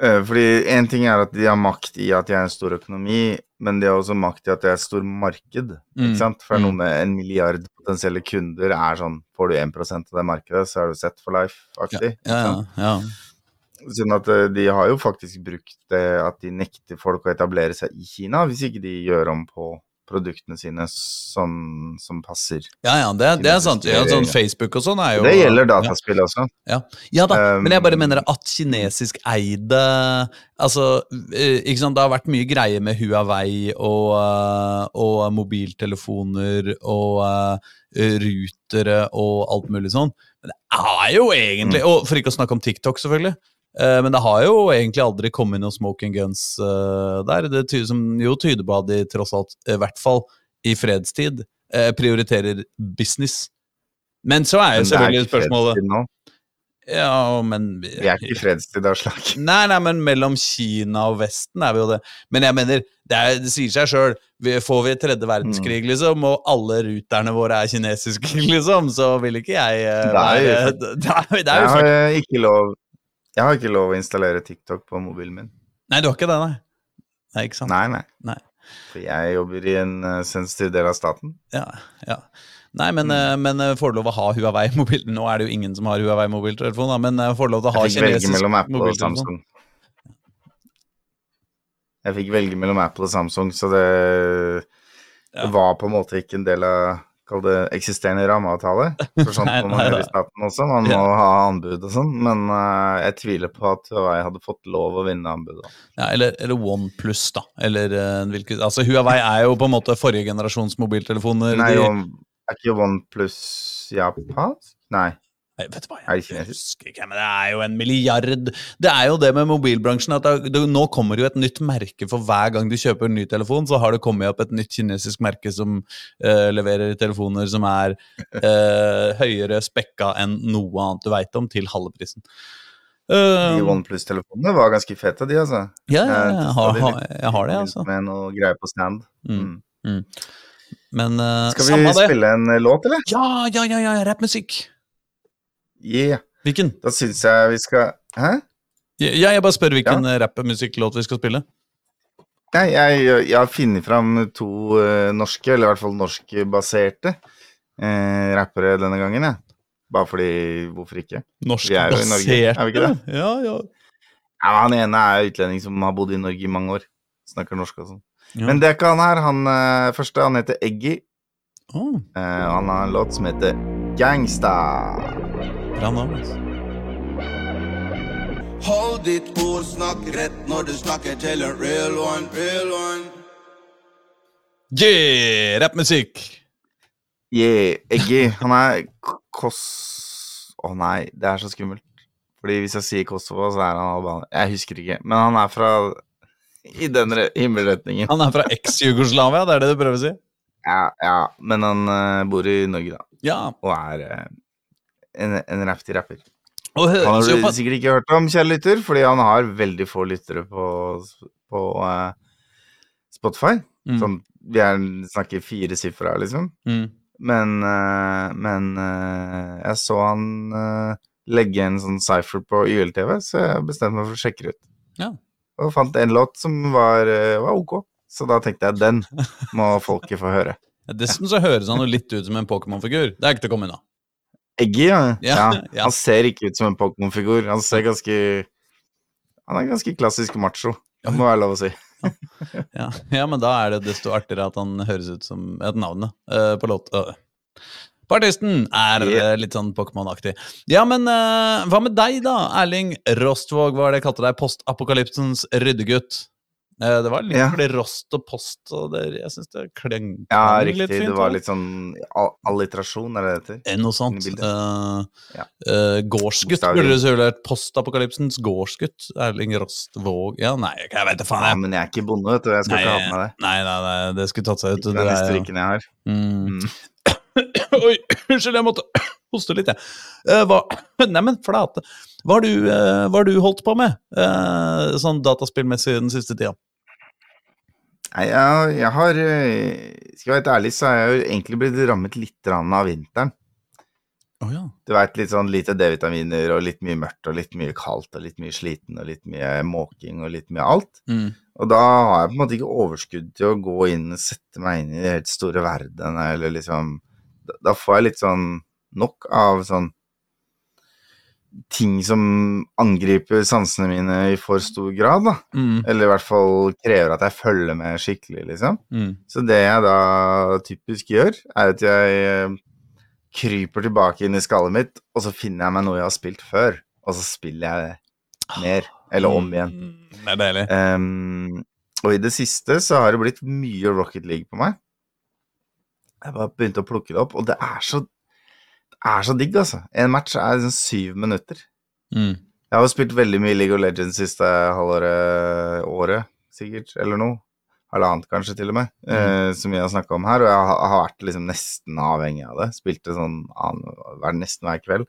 Fordi én ting er at de har makt i at de er en stor økonomi, men de har også makt i at det er et stort marked. Mm, ikke sant? For noe mm. med en milliard potensielle kunder er sånn Får du 1% av det markedet, så er du set for life-aktig. Ja, ja, ja. Sånn at eh, de har jo faktisk brukt det at de nekter folk å etablere seg i Kina, hvis ikke de gjør om på produktene sine sånn som passer. ja, ja det, det er sant. Ja, sånn Facebook og sånn er jo Det gjelder dataspill også. Ja da, Um, men jeg bare mener at kinesisk eide Altså, eh, ikke sant, det har vært mye greie med Huawei og, eh, og mobiltelefoner og eh, rutere og alt mulig sånn. Men det er jo egentlig Og for ikke å snakke om TikTok, selvfølgelig. Eh, Men det har jo egentlig aldri kommet noen smoking guns eh, der. Det tyder, som jo tyder på at de tross alt, i hvert fall i fredstid, eh, prioriterer business. Men så er jo selvfølgelig spørsmålet ja, men Vi er ikke i fredstid av slag. Nei, nei, men mellom Kina og Vesten er vi jo det. Men jeg mener, det, er, det sier seg sjøl. Får vi tredje verdenskrig, Mm. liksom, og alle ruterne våre er kinesiske, liksom, så vil ikke jeg uh, jo- være Det er, det er Jeg har ikke lov Jeg har ikke lov å installere TikTok på mobilen min. Nei, du har ikke det, nei. Nei, ikke sant? Nei, nei. Nei. For jeg jobber i en uh, sensitiv del av staten. Ja, ja. Nei, men, Mm. eh, men eh, får du lov å ha Huawei-mobil Nå er det jo ingen som har Huawei-mobiltelefon, men får du lov til å ha kinesisk mobiltelefon. Samsung. Jeg fikk velge mellom Apple og Samsung, så det, Ja. det var på en måte ikke en del av Kall det eksisterende rammeavtale. For sånt må man gjøre i staten også, man må Ja. ha anbud og sånn. Men uh, jeg tviler på at Huawei hadde fått lov å vinne anbudet. Ja, eller, eller OnePlus, da. Eller uh, hvilket Altså, Huawei er jo på en måte forrige generasjons mobiltelefoner. Nei, de, er ikke OnePlus japansk? Nei. Nei, vet hva, jeg husker ikke, men det er jo en milliard. Det er jo det med mobilbransjen at det, det, nå kommer jo et nytt merke for hver gang du kjøper en ny telefon, så har det kommet opp et nytt kinesisk merke som uh, leverer telefoner som er uh, høyere spekka enn noe annet du veit om, til halve prisen. Uh, De OnePlus-telefonene var ganske fete, de, altså. ja, ja, Jeg ja, jeg har, har, jeg har det, altså. Med noe greier på stand. Mm. Mm. Men uh, Skal vi samme det. spille en låt, eller? Ja, ja, ja, ja rappmusikk. Yeah. Hvilken? Da syns jeg vi skal Hæ? Ja, jeg bare spør hvilken ja. rappmusikklåt vi skal spille. Nei, jeg, jeg har funnet fram to uh, norske, eller i hvert fall norskbaserte uh, rappere denne gangen, jeg. Bare fordi Hvorfor ikke? Norskbaserte? er vi ikke det? Ja, ja. Ja, han ene er utlending som har bodd i Norge i mange år. Snakker norsk og sånn. ja. Men det er ikke han her. Han uh, første han heter Eggy. Oh. eh, han har en låt som heter Gangsta. Bra navn, altså. Hold ditt ord, snakk rett når du snakker til en real one, real one. Yeah, rappmusikk! Yeah, Eggy. Han er Kos... Å nei, det er så skummelt. Fordi hvis jeg sier Kosovo, så er han albaner. Jeg husker ikke. Men han er fra i den re- himmelretningen. Han er fra eks-Jugoslavia, det er det du prøver å si? Ja, ja. Men han uh, bor i Norge, da. Ja. Og er eh, en, en raftig rapper. Han har du sikkert ikke hørt om, kjære lytter, fordi han har veldig få lyttere på, på uh, Spotify. Mm, Sånn, vi er, snakker fire sifre her, liksom. mm. Men, uh, men uh, jeg så han legge en sånn cypher på YLTV, så jeg bestemte meg for å sjekke det ut. Ja. Og fant en låt som var, var ok. Så da tenkte jeg den må folket få høre. Dessuten så høres han jo litt ut som en Pokémon-figur. Det er ikke til å komme unna. Eggy, ja. Ja. Han ser ikke ut som en Pokémon-figur. Han ser ganske Han er ganske klassisk macho, det må være lov å si. Ja, ja, men da er det desto artigere at han høres ut som et navn uh, på låt... Uh. På artisten er eh, litt sånn Pokémon-aktig. Ja, men eh, hva med deg, da? Erling Rostvåg, hva var det jeg kalte deg? Postapokalypsens ryddegutt. Eh, det var litt Ja. fordi rost og post og det, Jeg syns det klang Ja, litt riktig. Ja, riktig. Det var litt sånn alliterasjon, er det det heter? Eh, Noe sånt. Uh. Eh, Ja. uh, gårdsgutt burde du selvfølgelig. Postapokalypsens gårdsgutt. Erling Rostvåg Ja, nei, jeg vet da faen, Ja, jeg. men jeg er ikke bonde, vet du. Jeg skal Nei, ikke ha på meg det. nei, nei, nei, det skulle tatt seg ut. Det er den strikken jeg har. Mm. Mm. Oi, unnskyld, jeg måtte hoste litt, jeg. Uh, hva Neimen, flate. Hva har, du, uh, du holdt på med uh, sånn dataspillmessig den siste tida? Nei, jeg, jeg har eh, Skal jeg være helt ærlig, så har jeg jo egentlig blitt rammet litt av vinteren. Oh, ja. Du veit, litt sånn lite D-vitaminer og litt mye mørkt og litt mye kaldt og litt mye sliten og litt mye måking og litt mye alt. Mm. Og da har jeg på en måte ikke overskudd til å gå inn og sette meg inn i den helt store verden, eller liksom Da, da får jeg litt sånn nok av sånn ting som angriper sansene mine i for stor grad, da. Mm. Eller i hvert fall krever at jeg følger med skikkelig, liksom. Mm. Så det jeg da typisk gjør, er at jeg eh, kryper tilbake inn i skallet mitt, og så finner jeg meg noe jeg har spilt før, og så spiller jeg det mer, eller om igjen. Mm, Det er deilig. Um, og i det siste så har det blitt mye Rocket League på meg. Jeg bare begynte å plukke det opp, og det er så, er så digg, altså. En match er sånn syv minutter. Mm. Jeg har jo spilt veldig mye League of Legends siste halvåret, året sikkert, eller noe. Halvannet kanskje til og med, eh, som vi har snakka om her. Og jeg har, har vært liksom nesten avhengig av det. Spilte sånn hver, nesten hver kveld.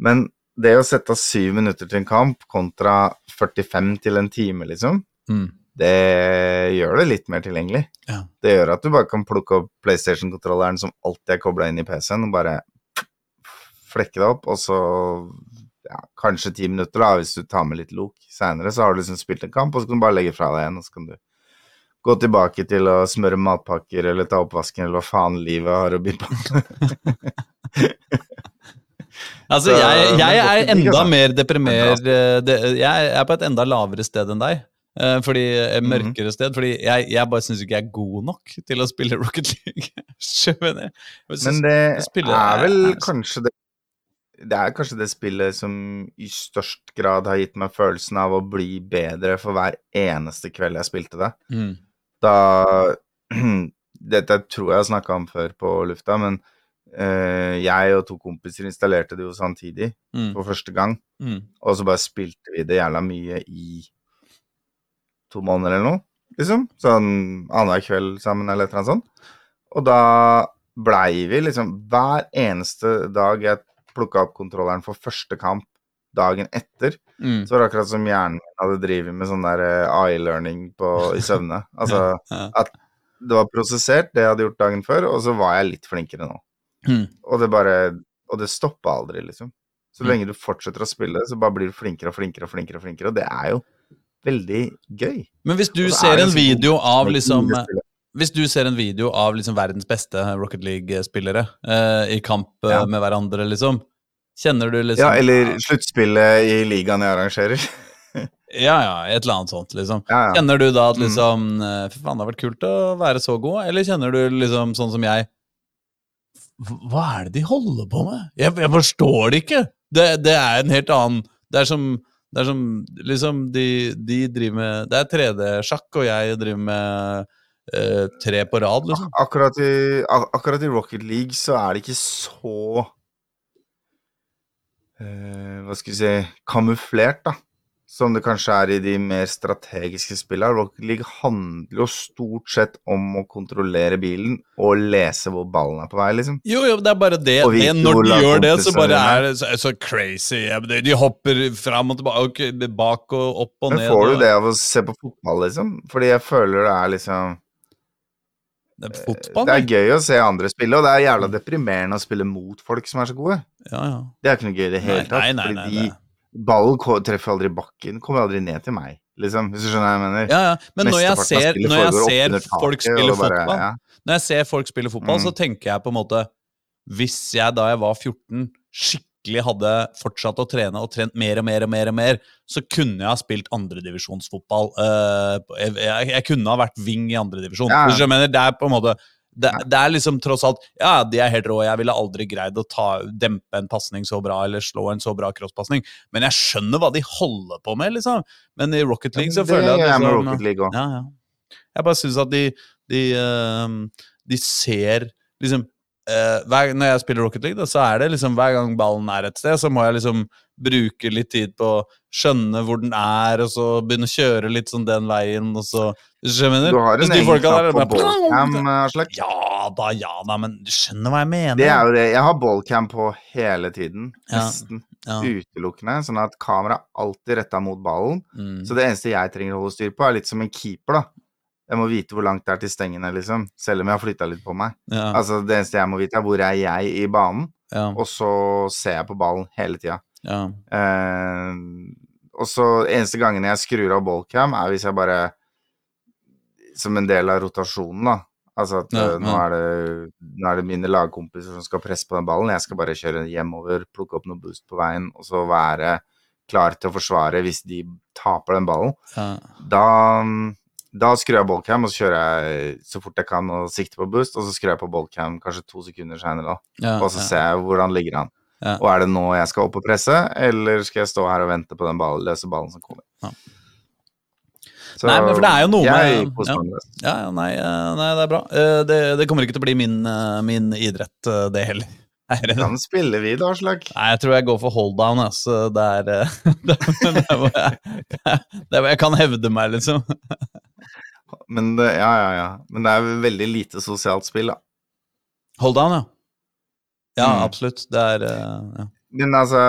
Men det å sette av syv minutter til en kamp kontra 45 til en time, liksom, Mm. det gjør det litt mer tilgjengelig. Ja. Det gjør at du bare kan plukke opp PlayStation-kontrolleren som alltid er kobla inn i PC-en, og bare flekke det opp, og så ja, kanskje ti minutter, da, hvis du tar med litt lok. Seinere så har du liksom spilt en kamp, og så kan du bare legge fra deg igjen, og så kan du gå tilbake til å smøre matpakker eller ta oppvasken, eller hva faen livet har å by på. Altså, Så, jeg, jeg er enda mer deprimert eh, Jeg er på et enda lavere sted enn deg. eh, Fordi eh, Mhm. Mørkere sted. Fordi jeg, jeg bare syns ikke jeg er god nok til å spille Rocket League. Skjønner jeg. Jeg synes- Men det spiller, er vel er- kanskje det Det er kanskje det spillet som i størst grad har gitt meg følelsen av å bli bedre for hver eneste kveld jeg spilte det. Mm. Da Dette tror jeg jeg har snakka om før på lufta, men uh, jeg og to kompiser installerte det jo samtidig Mm. for første gang. Mm. Og så bare spilte vi det jævla mye i to måneder eller noe, liksom. Sånn annenhver kveld sammen eller et eller annet sånt. Og da blei vi liksom Hver eneste dag jeg plukka opp kontrolleren for første kamp dagen etter, Mm. så var det akkurat som hjernen min hadde drevet med sånn der eh, eye-learning i søvne. Altså, Ja. at det var prosessert, det jeg hadde gjort dagen før, og så var jeg litt flinkere nå. Mm. Og det bare Og det stoppa aldri, liksom. Så Mm. lenge du fortsetter å spille, så bare blir du flinkere og flinkere og flinkere, og flinkere, og det er jo veldig gøy. Men hvis du er ser en video av liksom. Hvis du ser en video av liksom verdens beste Rocket League-spillere eh, i kamp eh, Ja. med hverandre, liksom Kjenner du liksom Ja, eller sluttspillet i ligaen jeg arrangerer. Ja, ja, et eller annet sånt, liksom. Ja, ja. Kjenner du da at Mm. liksom mm. Fy faen, det har vært kult å være så god, eller kjenner du liksom sånn som jeg "Hva- Hva er det de holder på med? Jeg, jeg forstår det ikke! Det, det er en helt annen Det er som, det er som liksom de, de driver med Det er 3D-sjakk, og jeg driver med eh, tre på rad, liksom. Akkurat i, ak akkurat i Rocket League så er det ikke så eh, Hva skal vi si kamuflert, da. Som det kanskje er i de mer strategiske spillene. Rocket League handler jo stort sett om å kontrollere bilen og lese hvor ballen er på vei, liksom. Jo, jo, det er bare det, det Når de gjør det, så bare er det så, så crazy. De- hopper fram og tilbake, bak og opp og Men ned. får du det av å se på fotball, liksom? Fordi jeg føler det er liksom Det er fotball, Det er gøy å se andre spille, og det er jævla deprimerende å spille mot folk som er så gode. Ja, ja. Det er ikke noe gøy i det hele tatt. nei, nei, fordi nei, de. Ballen treffer aldri bakken, kommer aldri ned til meg, liksom. Hvis du skjønner hva jeg mener? Ja, ja. Men når jeg ser, når jeg ser folk spille bare- fotball ja. Når jeg ser folk spille fotball, Mm. så tenker jeg på en måte hvis jeg da jeg var 14 skikkelig hadde fortsatt å trene og trent mer og mer og mer, og mer så kunne jeg ha spilt andredivisjonsfotball. Uh, jeg, jeg, jeg kunne ha vært wing i andredivisjon. Ja. Ja. Jeg mener, det er på en måte det, det er liksom tross alt Ja, de er helt rå. Jeg ville aldri greid å ta, dempe en pasning så bra eller slå en så bra crosspasning. Men jeg skjønner hva de holder på med, liksom. Men i Rocket League så det føler jeg at liksom, Rocket League òg. ja, ja. Jeg bare syns at de de, ehm, de ser liksom eh, hver, Når jeg spiller Rocket League, da, så er det liksom hver gang ballen er et sted, så må jeg liksom bruke litt tid på å skjønne hvor den er, og så begynne å kjøre litt sånn den veien, og så du skjønner? Du har en de egen knapp er på ballcam, Aslak. Ja da, ja da, men du skjønner hva jeg mener? Det er jo det. Jeg har ballcam på hele tiden. Ja. Nesten ja. utelukkende. Sånn at kameraet alltid retta mot ballen. Mm. Så det eneste jeg trenger å holde styr på, er litt som en keeper, da. Jeg må vite hvor langt det er til stengene, liksom. Selv om jeg har flytta litt på meg. ja, Altså, det eneste jeg må vite, er hvor er jeg i banen, ja, og så ser jeg på ballen hele tida. ja. Eh, og så eneste gangen jeg skrur av ballcam, er hvis jeg bare Som en del av rotasjonen, da. Altså at eh, nå, er det, nå er det mine lagkompiser som skal presse på den ballen. Jeg skal bare kjøre hjemover, plukke opp noe boost på veien, og så være klar til å forsvare hvis de taper den ballen. ja. Da, da skrur jeg ballcam, og så kjører jeg så fort jeg kan og sikter på boost, og så skrur jeg på ballcam kanskje to sekunder seinere, da. ja, Og så ja. ser jeg hvordan ligger han. Ja. Og er det nå jeg skal opp og presse, eller skal jeg stå her og vente på den ball, løse ballen som kommer? Ja. Så Nei, men for det er jo noe Jeg med. Ja, ja, nei, eh, nei, det er bra. Eh, Det, det kommer ikke til å bli min, eh, min idrett, det heller. Er det? Kan spille vi, da, Aslak. Nei, jeg tror jeg går for hold down, altså. Det er det, er- hvor jeg, hvor jeg kan hevde meg, liksom. Men det, ja, ja, ja. Men det er veldig lite sosialt spill, da. Hold down, ja. Ja, Mm. absolutt. Det er uh, ja. Men altså,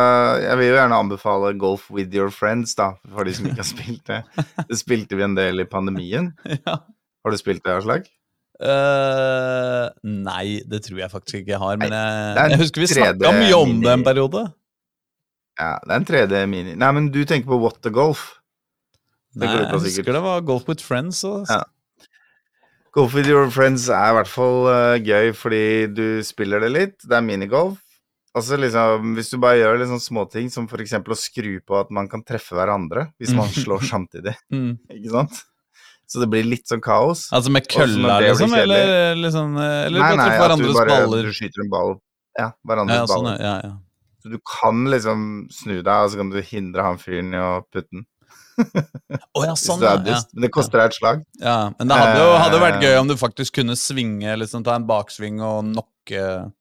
jeg vil jo gjerne anbefale Golf with your friends, da, for de som ikke har spilt det. Det spilte vi en del i pandemien. ja. Har du spilt det, Aslak? Uh, nei, det tror jeg faktisk ikke jeg har. Men jeg, jeg husker vi 3D snakka mye om det en periode. Ja, det er en 3D mini Nei, men du tenker på What the Golf? Det Nei, jeg husker det var Golf with Friends. Og, Ja. Golf with your friends er i hvert fall uh, gøy fordi du spiller det litt. Det er minigolf. Altså liksom, Hvis du bare gjør litt sånn småting som f.eks. å skru på at man kan treffe hverandre hvis man slår samtidig. Mm. Ikke sant? Så det blir litt sånn kaos. Altså med kølla, liksom? Eller, liksom, eller nei, nei, at du bare baller? du skyter en ball Ja, hverandres Ja, sånn, baller. ja, ja. Så du kan liksom snu deg, og så kan du hindre han fyren i å putte den. Å ja, sånn, ja. Men det koster deg et slag. ja. Men det hadde jo hadde vært Eh. gøy om du faktisk kunne svinge, liksom ta en baksving og knocke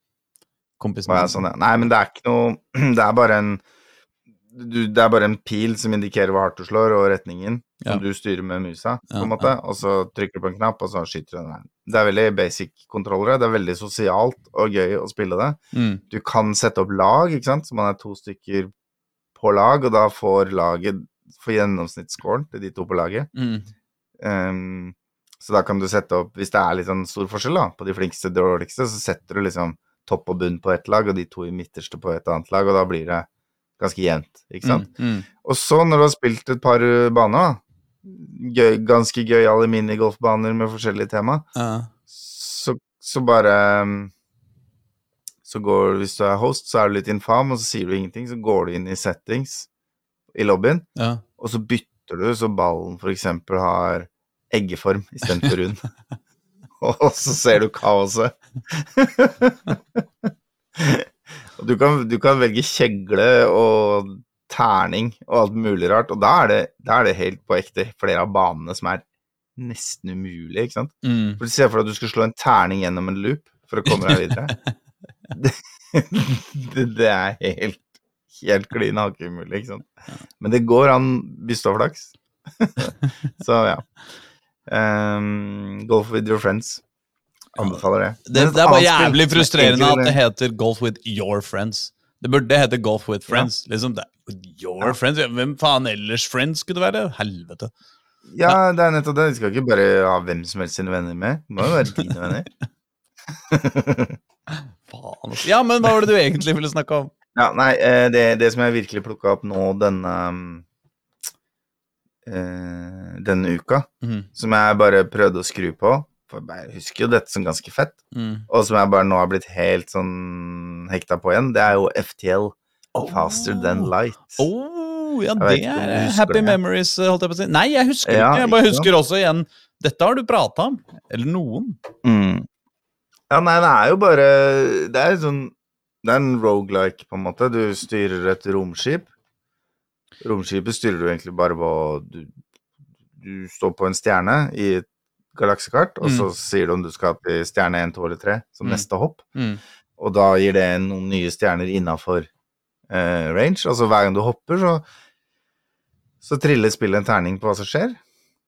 kompisen din. ja, sånn, ja. Nei, men det er ikke noe Det er bare en du, Det er bare en pil som indikerer hvor hardt du slår, og retningen, som du styrer med musa, på en måte. Og så trykker du på en knapp, og så skyter du den veien. Det er veldig basic kontrollere. Det er veldig sosialt og gøy å spille det. Mm. Du kan sette opp lag, ikke sant, så man er to stykker på lag, og da får laget får gjennomsnittsscoren til de to på laget. Mm. Um, så da kan du sette opp, hvis det er litt sånn stor forskjell da, på de flinkeste og dårligste, så setter du liksom topp og bunn på ett lag, og de to i midterste på et annet lag, og da blir det ganske jevnt, ikke sant? Mm. Mm. Og så, når du har spilt et par uh, baner, da, gøy, ganske gøyale minigolfbaner med forskjellige tema, uh. så, så bare Så går Hvis du er host, så er du litt infam, og så sier du ingenting, så går du inn i settings i lobbyen, ja. Og så bytter du så ballen eksempel har eggeform istedenfor rund. og så ser du kaoset. Du, kan, du kan velge kjegle og terning og alt mulig rart, og da er det, da er det helt på ekte flere av banene som er nesten umulig, ikke sant? Mm. For Se for deg at du skal slå en terning gjennom en loop for å komme deg videre. det, det, det er helt helt klin hakeumulig, ikke sant. Men det går an hvis du har flaks. Så ja. Um, golf with your friends. Anbefaler det. Det, det er bare jævlig er frustrerende at det heter Golf with your friends. Det burde hete Golf with friends. Liksom det. Your friends? Hvem faen ellers friends skulle det være? Helvete. Ja, det er nettopp det. De skal ikke bare ha hvem som helst sine venner med. Det må jo være dine venner. Faen. altså. Ja, men hva var det du egentlig ville snakke om? Ja, nei, eh, det, det som jeg virkelig plukka opp nå denne eh, denne uka, mm. som jeg bare prøvde å skru på, For jeg husker jo dette som ganske fett, Mm. og som jeg bare nå har blitt helt sånn hekta på igjen, det er jo FTL. Faster Than Light. Oh, ja, det ikke er happy det. memories, eh, holdt jeg på å si. Nei, jeg husker Ja, ikke. Jeg bare husker også igjen Dette har du prata om. Eller noen. Mm. Ja, nei, det er jo bare Det er sånn Det er en rogelike, på en måte. Du styrer et romskip. Romskipet styrer du egentlig bare på du, du står på en stjerne i et galaksekart, og så sier du om du skal til stjerne 1, 2 eller 3 som Mm. neste hopp. Mm. Og da gir det noen nye stjerner innafor eh, range. Altså hver gang du hopper, så, så triller spillet en terning på hva som skjer.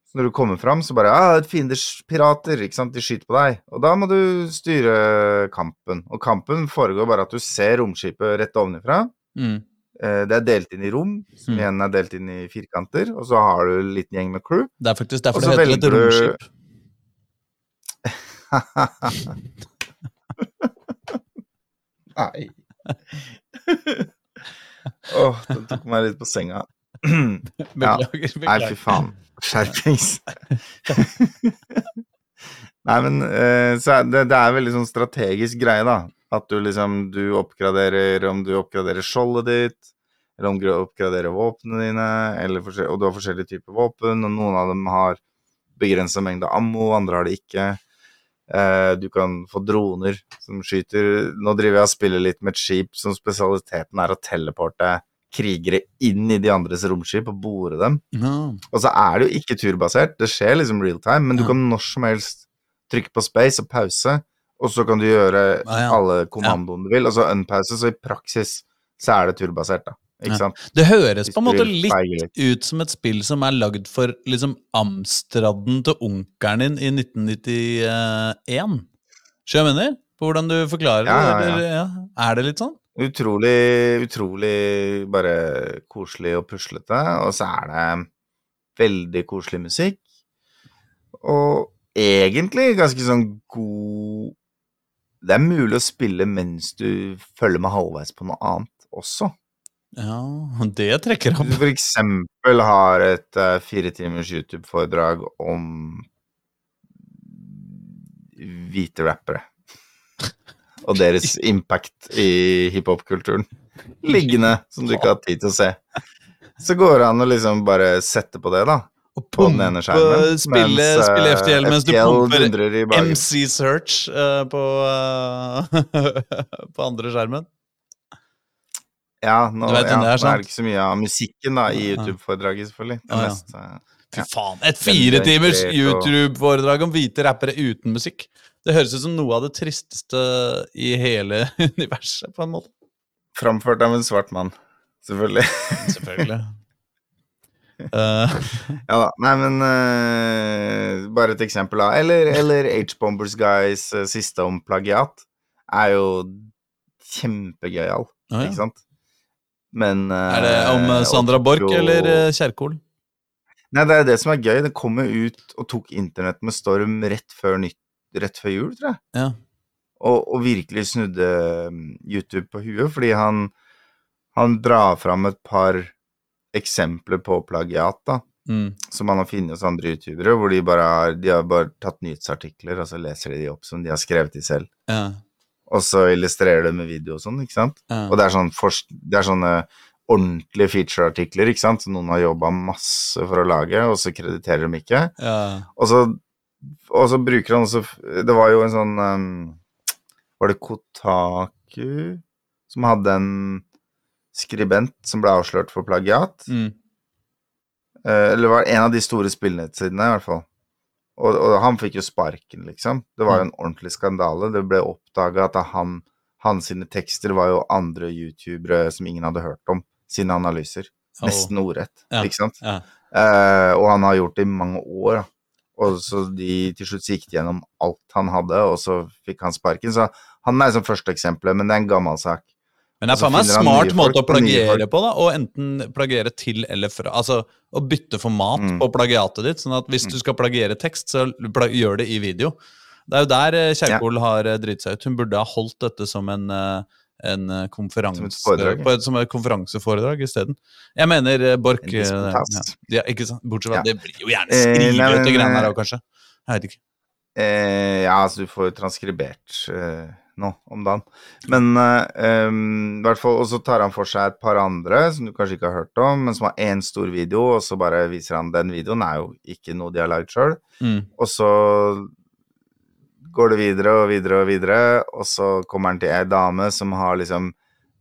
Så når du kommer fram, så bare ah, det fienders pirater, ikke sant, de skyter på deg. Og da må du styre kampen. Og kampen foregår bare at du ser romskipet rett ovenifra. Mm. Eh, det er delt inn i rom, som Mm. igjen er delt inn i firkanter. Og så har du en liten gjeng med crew. Det er faktisk derfor det heter et romskip. Nei. Åh, den tok meg litt på senga. Beklager. Nei, fy faen. Skjerpings. Nei, men eh, så det, det er veldig sånn strategisk greie, da. At du liksom du oppgraderer om du oppgraderer skjoldet ditt, eller om du oppgraderer våpnene dine, eller og du har forskjellige typer våpen, og noen av dem har begrensa mengde ammo, andre har det ikke. Eh, du kan få droner som skyter Nå driver jeg og spiller litt med et skip som spesialiteten er å teleporte krigere inn i de andres romskip og bore dem. No. Og så er det jo ikke turbasert, det skjer liksom real time, men du Ja. kan når som helst trykke på space og pause, og så kan du gjøre Ah, ja. alle kommandoene du vil, og så unpause, så i praksis så er det turbasert, da. Ikke Ja. Det høres på en måte litt feige litt. ut som et spill som er lagd for liksom Amstraden til onkelen din i 1991. Skjønner jeg mener? På hvordan du forklarer det? Eller, ja. Er det litt sånn? Utrolig, utrolig bare koselig og puslete, og så er det veldig koselig musikk. Og egentlig ganske sånn god Det er mulig å spille mens du følger med halvveis på noe annet også. Ja, det trekker Hvis opp. du for eksempel har et uh, fire timers YouTube-foredrag om hvite rappere og deres impact i hiphop-kulturen liggende, som du ikke har tid til å se. Så går det an å liksom bare sette på det, da. Og På den ene skjermen. spille, mens, eh, spille FTL mens du pumper. MC Search uh, på, uh, på andre skjermen. Ja, nå, vet ja, nå er det ikke så mye av musikken da i YouTube-foredraget, selvfølgelig. Det er Ah, ja. mest, uh, Fy faen, et fire timers YouTube-foredrag om hvite rappere uten musikk. Det høres ut som noe av det tristeste i hele universet, på en måte. framført av en svart mann, selvfølgelig. Selvfølgelig. uh. Ja da. Nei, men uh, bare et eksempel, da. Eller, eller H-Bombers Guys uh, siste om plagiat er jo kjempegøyal, ah, ja. ikke sant? Men Er det om Sandra og Borch tok eller Kjerkol? Nei, det er det som er gøy. Det kom jo ut og tok internett med storm rett før, nytt, rett før jul, tror jeg. Ja. Og, og virkelig snudde mm, YouTube på huet, fordi han, han drar fram et par eksempler på plagiat, da. Mm. som man har funnet hos andre youtubere, hvor de bare har, de har bare tatt nyhetsartikler, og så leser de de opp som de har skrevet de selv. Ja. Og så illustrerer de med video og sånn, ikke sant. Ja. Og det er, sånn det er sånne ordentlige feature-artikler, ikke sant, som noen har jobba masse for å lage, og så krediterer de ikke. ja. Og så, og så bruker han også Det var jo en sånn um, Var det Kotaku som hadde en skribent som ble avslørt for plagiat? Mm. Uh, eller var en av de store spillnettsidene, i hvert fall. Og, og han fikk jo sparken, liksom. Det var jo en ordentlig skandale. Det ble oppdaga at han, hans tekster var jo andre youtubere som ingen hadde hørt om, sine analyser. Oh. Nesten ordrett, Ja. ikke sant? Ja. Uh, og han har gjort det i mange år. da. Og så de til slutt gikk de gjennom alt han hadde, og så fikk han sparken. Så han er som første eksempelet, men det er en gammel sak. Men det er faen meg en smart måte å plagiere på, da. Og enten plagiere til eller fra. Altså å bytte format Mm. på plagiatet ditt. Sånn at hvis du skal plagiere tekst, så gjør det i video. Det er jo der Kjerkol ja. har dritt driti seg ut. Hun burde ha holdt dette som en, eh, en eh, konferanse Som et på Som et konferanseforedrag isteden. Jeg mener eh, Borch eh, ja, ja, ikke sant? Bortsett fra Ja. det blir jo gjerne skrevet eh, greiene her òg, kanskje. Jeg vet ikke. Eh, ja, altså du får jo transkribert eh, nå om dagen. Men eh, um, i hvert fall, Og så tar han for seg et par andre som du kanskje ikke har hørt om, men som har én stor video, og så bare viser han den videoen. er jo ikke noe de har lagd sjøl. Mm. Og så går det videre og videre og videre, og så kommer han til ei dame som har liksom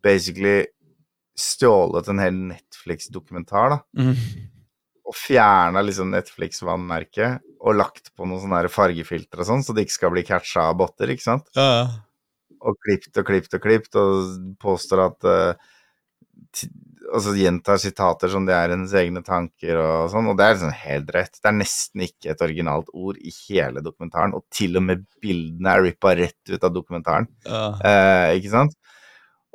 basically stjålet en hel Netflix-dokumentar, da. Mm. Og fjerna liksom Netflix-vannmerket og lagt på noen sånne fargefiltre og sånn, så det ikke skal bli catcha av botter, ikke sant? Ja, ja. og klipt og klipt og klipt, og påstår at ti- Altså gjentar sitater som det er hennes egne tanker og sånn, og det er liksom helt rett. Det er nesten ikke et originalt ord i hele dokumentaren, og til og med bildene er rippa rett ut av dokumentaren. ja. Eh, ikke sant?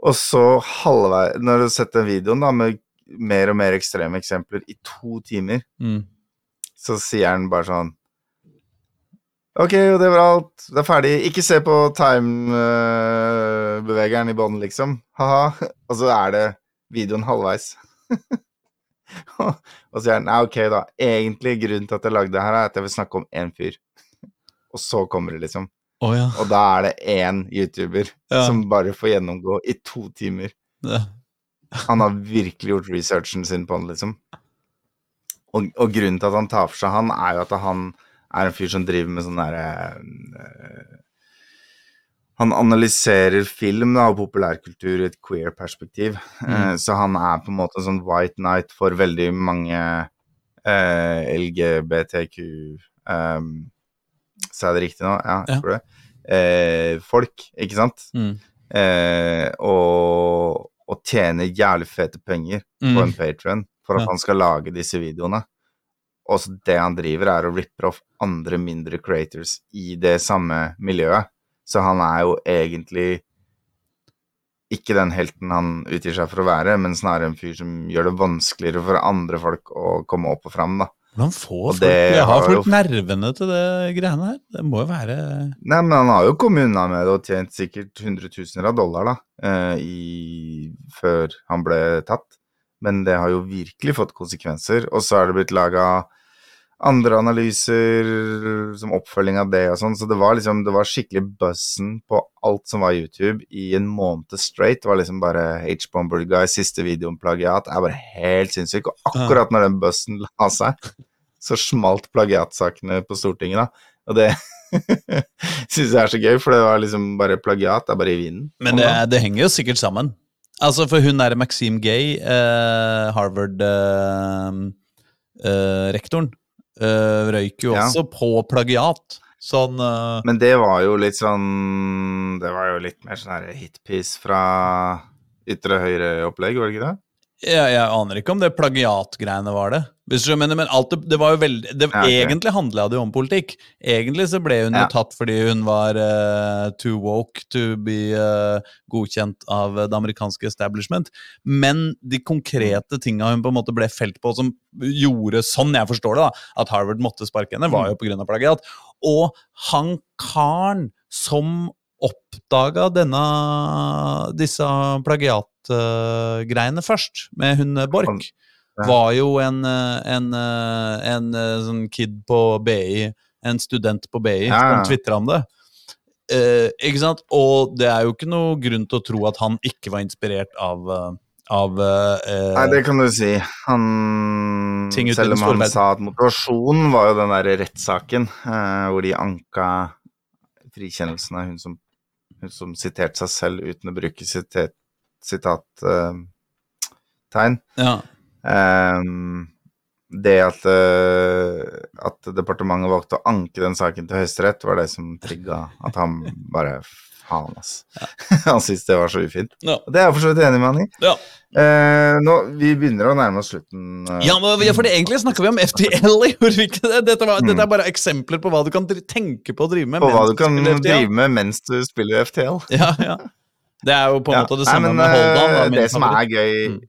Og så halvveis Når du har sett den videoen da med mer og mer ekstreme eksempler i to timer, Mm. så sier han bare sånn Ok, og det var alt. Det er ferdig. Ikke se på time-bevegeren i bånn, liksom. Ha-ha. Og så er det videoen halvveis. og så sier han nei, ok, da. Egentlig grunnen til at jeg lagde det her, er at jeg vil snakke om én fyr. og så kommer det, liksom. Oh, ja. Og da er det én YouTuber Ja. som bare får gjennomgå i to timer. ja. Han har virkelig gjort researchen sin på han, liksom. Og, og grunnen til at han tar for seg han, er jo at han er en fyr som driver med sånn derre eh, Han analyserer film da, og populærkultur i et queer-perspektiv. Eh, så han er på en måte en sånn white knight for veldig mange eh, LGBTQ um, Sa jeg det riktig nå? Ja, jeg Ja. tror det. Eh, folk, ikke sant? Mm. eh, og, og tjener jævlig fete penger på en patron for at Ja. han skal lage disse videoene. Og så det han driver, er å rippe off andre mindre creators i det samme miljøet. Så han er jo egentlig ikke den helten han utgir seg for å være, men snarere en fyr som gjør det vanskeligere for andre folk å komme opp og fram, da. Hvordan får folk Jeg har har folk jo- nervene til det greiene her? Det må jo være Nei, men han har jo kommet unna med det og tjent sikkert hundretusener av dollar, da, eh, i, før han ble tatt. Men det har jo virkelig fått konsekvenser. Og så er det blitt laga andre analyser som oppfølging av det og sånn, så det var liksom Det var skikkelig buzzen på alt som var YouTube i en måned straight. Det var liksom bare H-Bomber Guy, siste video om plagiat, er bare helt sinnssyk. Og akkurat når den buzzen la seg, så smalt plagiatsakene på Stortinget, da. Og det syns jeg er så gøy, for det var liksom bare plagiat. Det er bare i vinden. Men det, det henger jo sikkert sammen. Altså, for hun derre Maxime Gay, eh, Harvard-rektoren, eh, røyk jo Ja. også på plagiat. Sånn uh, Men det var jo litt sånn Det var jo litt mer sånn hitpiece fra ytre høyre-opplegg, var det ikke det? Jeg, jeg aner ikke om det plagiatgreiene var det. Hvis du mener, men alt det, det var jo veldig det, Ja, okay. Egentlig handla det jo om politikk. Egentlig så ble hun Ja. tatt fordi hun var uh, too woke to be uh, godkjent av det amerikanske establishment. Men de konkrete tinga hun på en måte ble felt på, som gjorde, sånn jeg forstår det, da, at Harvard måtte sparke henne, var jo pga. plagiat. Og han karen som oppdaga disse plagiatgreiene først, med hun eh, Borch, var jo en, en, en, eh, en, eh, sånn kid på BI, en student på BI, Ja, som tvitra om det. Eh, ikke sant? Og det er jo ikke noe grunn til å tro at han ikke var inspirert av, eh, av eh, Nei, det kan du si. Han Selv om han sa at motivasjonen var jo den derre rettssaken eh, hvor de anka frikjennelsen av hun som, som siterte seg selv uten å bruke sitat, Uh, ja. Um, det at, eh, at departementet valgte å anke den saken til Høyesterett, var det som trigga at han bare Faen, ass. han syntes det var så ufint. Ja. Og det er jeg for så vidt enig med han i. Ja. Eh, nå, vi begynner å nærme oss slutten. eh. Ja, men, ja, for det, egentlig snakka vi om FTL, det? Dette, Mm. dette er bare eksempler på hva du kan tenke på å drive med. På hva du kan drive med mens du spiller FTL. Ja, ja. Det er jo på en Ja. måte det Nei, samme men, med Holdan. Da, eh, det som er gøy Mm.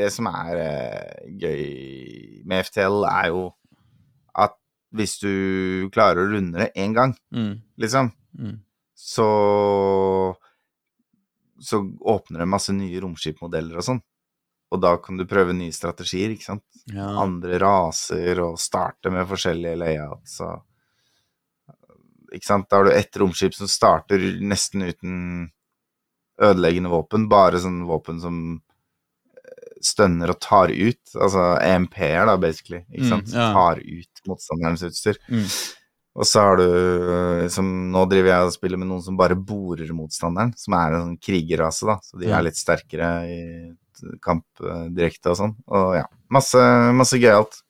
Det som er uh, gøy med FTL, er jo at hvis du klarer å runde det én gang, Mm, liksom, mm. Så så åpner det masse nye romskipmodeller og sånn. Og da kan du prøve nye strategier, ikke sant. Ja. Andre raser, og starte med forskjellige layouts og ikke sant? Da har du ett romskip som starter nesten uten ødeleggende våpen, bare sånn våpen som eh, stønner og tar ut. Altså EMP-er, da, basically. Ikke Mm, sant? Mm, ja. tar ut motstanderens utstyr. Mm. Og så har du eh, som Nå driver jeg og spiller med noen som bare borer motstanderen, som er en sånn krigerrase, da. Så de er litt sterkere i kamp eh, direkte og sånn. Og ja, masse, masse gøyalt.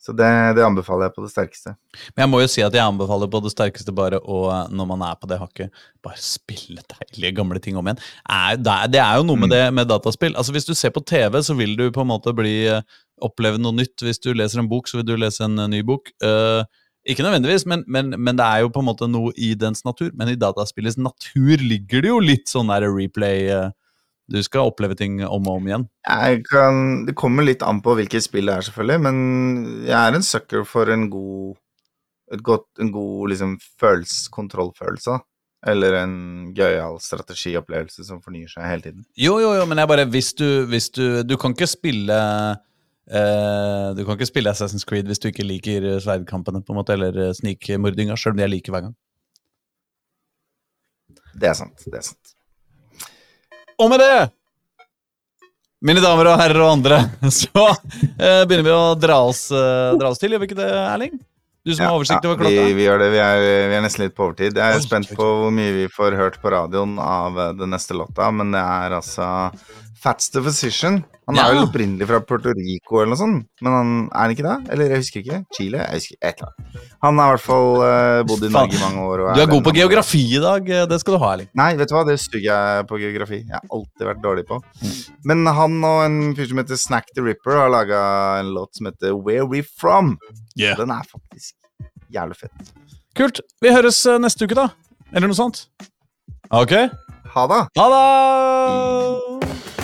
Så det, det anbefaler jeg på det sterkeste. Men jeg må jo si at jeg anbefaler på det sterkeste bare å, når man er på det hakket, bare spille deilige gamle ting om igjen. Er, det, er, det er jo noe med det med dataspill. Altså Hvis du ser på TV, så vil du på en måte bli eh, oppleve noe nytt. Hvis du leser en bok, så vil du lese en ny bok. Eh, ikke nødvendigvis, men, men, men det er jo på en måte noe i dens natur. Men i dataspillets natur ligger det jo litt sånn der replay eh, Du skal oppleve ting om og om igjen. Kan, det kommer litt an på hvilket spill det er, selvfølgelig, men jeg er en sucker for en god, godt, en god liksom, følelse, kontrollfølelse. da. Eller en gøyal strategiopplevelse som fornyer seg hele tiden. Jo, jo, jo, men jeg bare Hvis du, hvis du Du kan ikke spille eh, Du kan ikke spille Assassin's Creed hvis du ikke liker eh, sverdkampene, på en måte, eller eh, snikmordinga, sjøl om de er like hver gang. Det er sant. det er sant. Og med det, mine damer og herrer og andre, så uh, begynner vi å dra oss, uh, dra oss til. Gjør vi ikke det, Erling? Du som har oversikt over klokka? Ja, vi gjør det. Vi er, vi er nesten litt på overtid. Jeg er Oi, spent på hvor mye vi får hørt på radioen av den neste låta, men det er altså Fats the Physician. Han er Ja. vel opprinnelig fra Puerto Rico eller noe sånt, men han er han ikke det? Eller jeg husker ikke. Chile? Jeg husker et eller annet. Han har i hvert fall uh, bodd i Norge i mange år. Du er god på geografi i dag. eh, Det skal du ha, Erling. Nei, vet du hva, det suger jeg på geografi. Jeg har alltid vært dårlig på. Mm. Men han og en fyr som heter Snack the Ripper, har laga en låt som heter Where We From. Den er faktisk jævlig fett. Kult. Vi høres eh, neste uke, da. Eller noe sånt. Ok. Ha det! Ha det!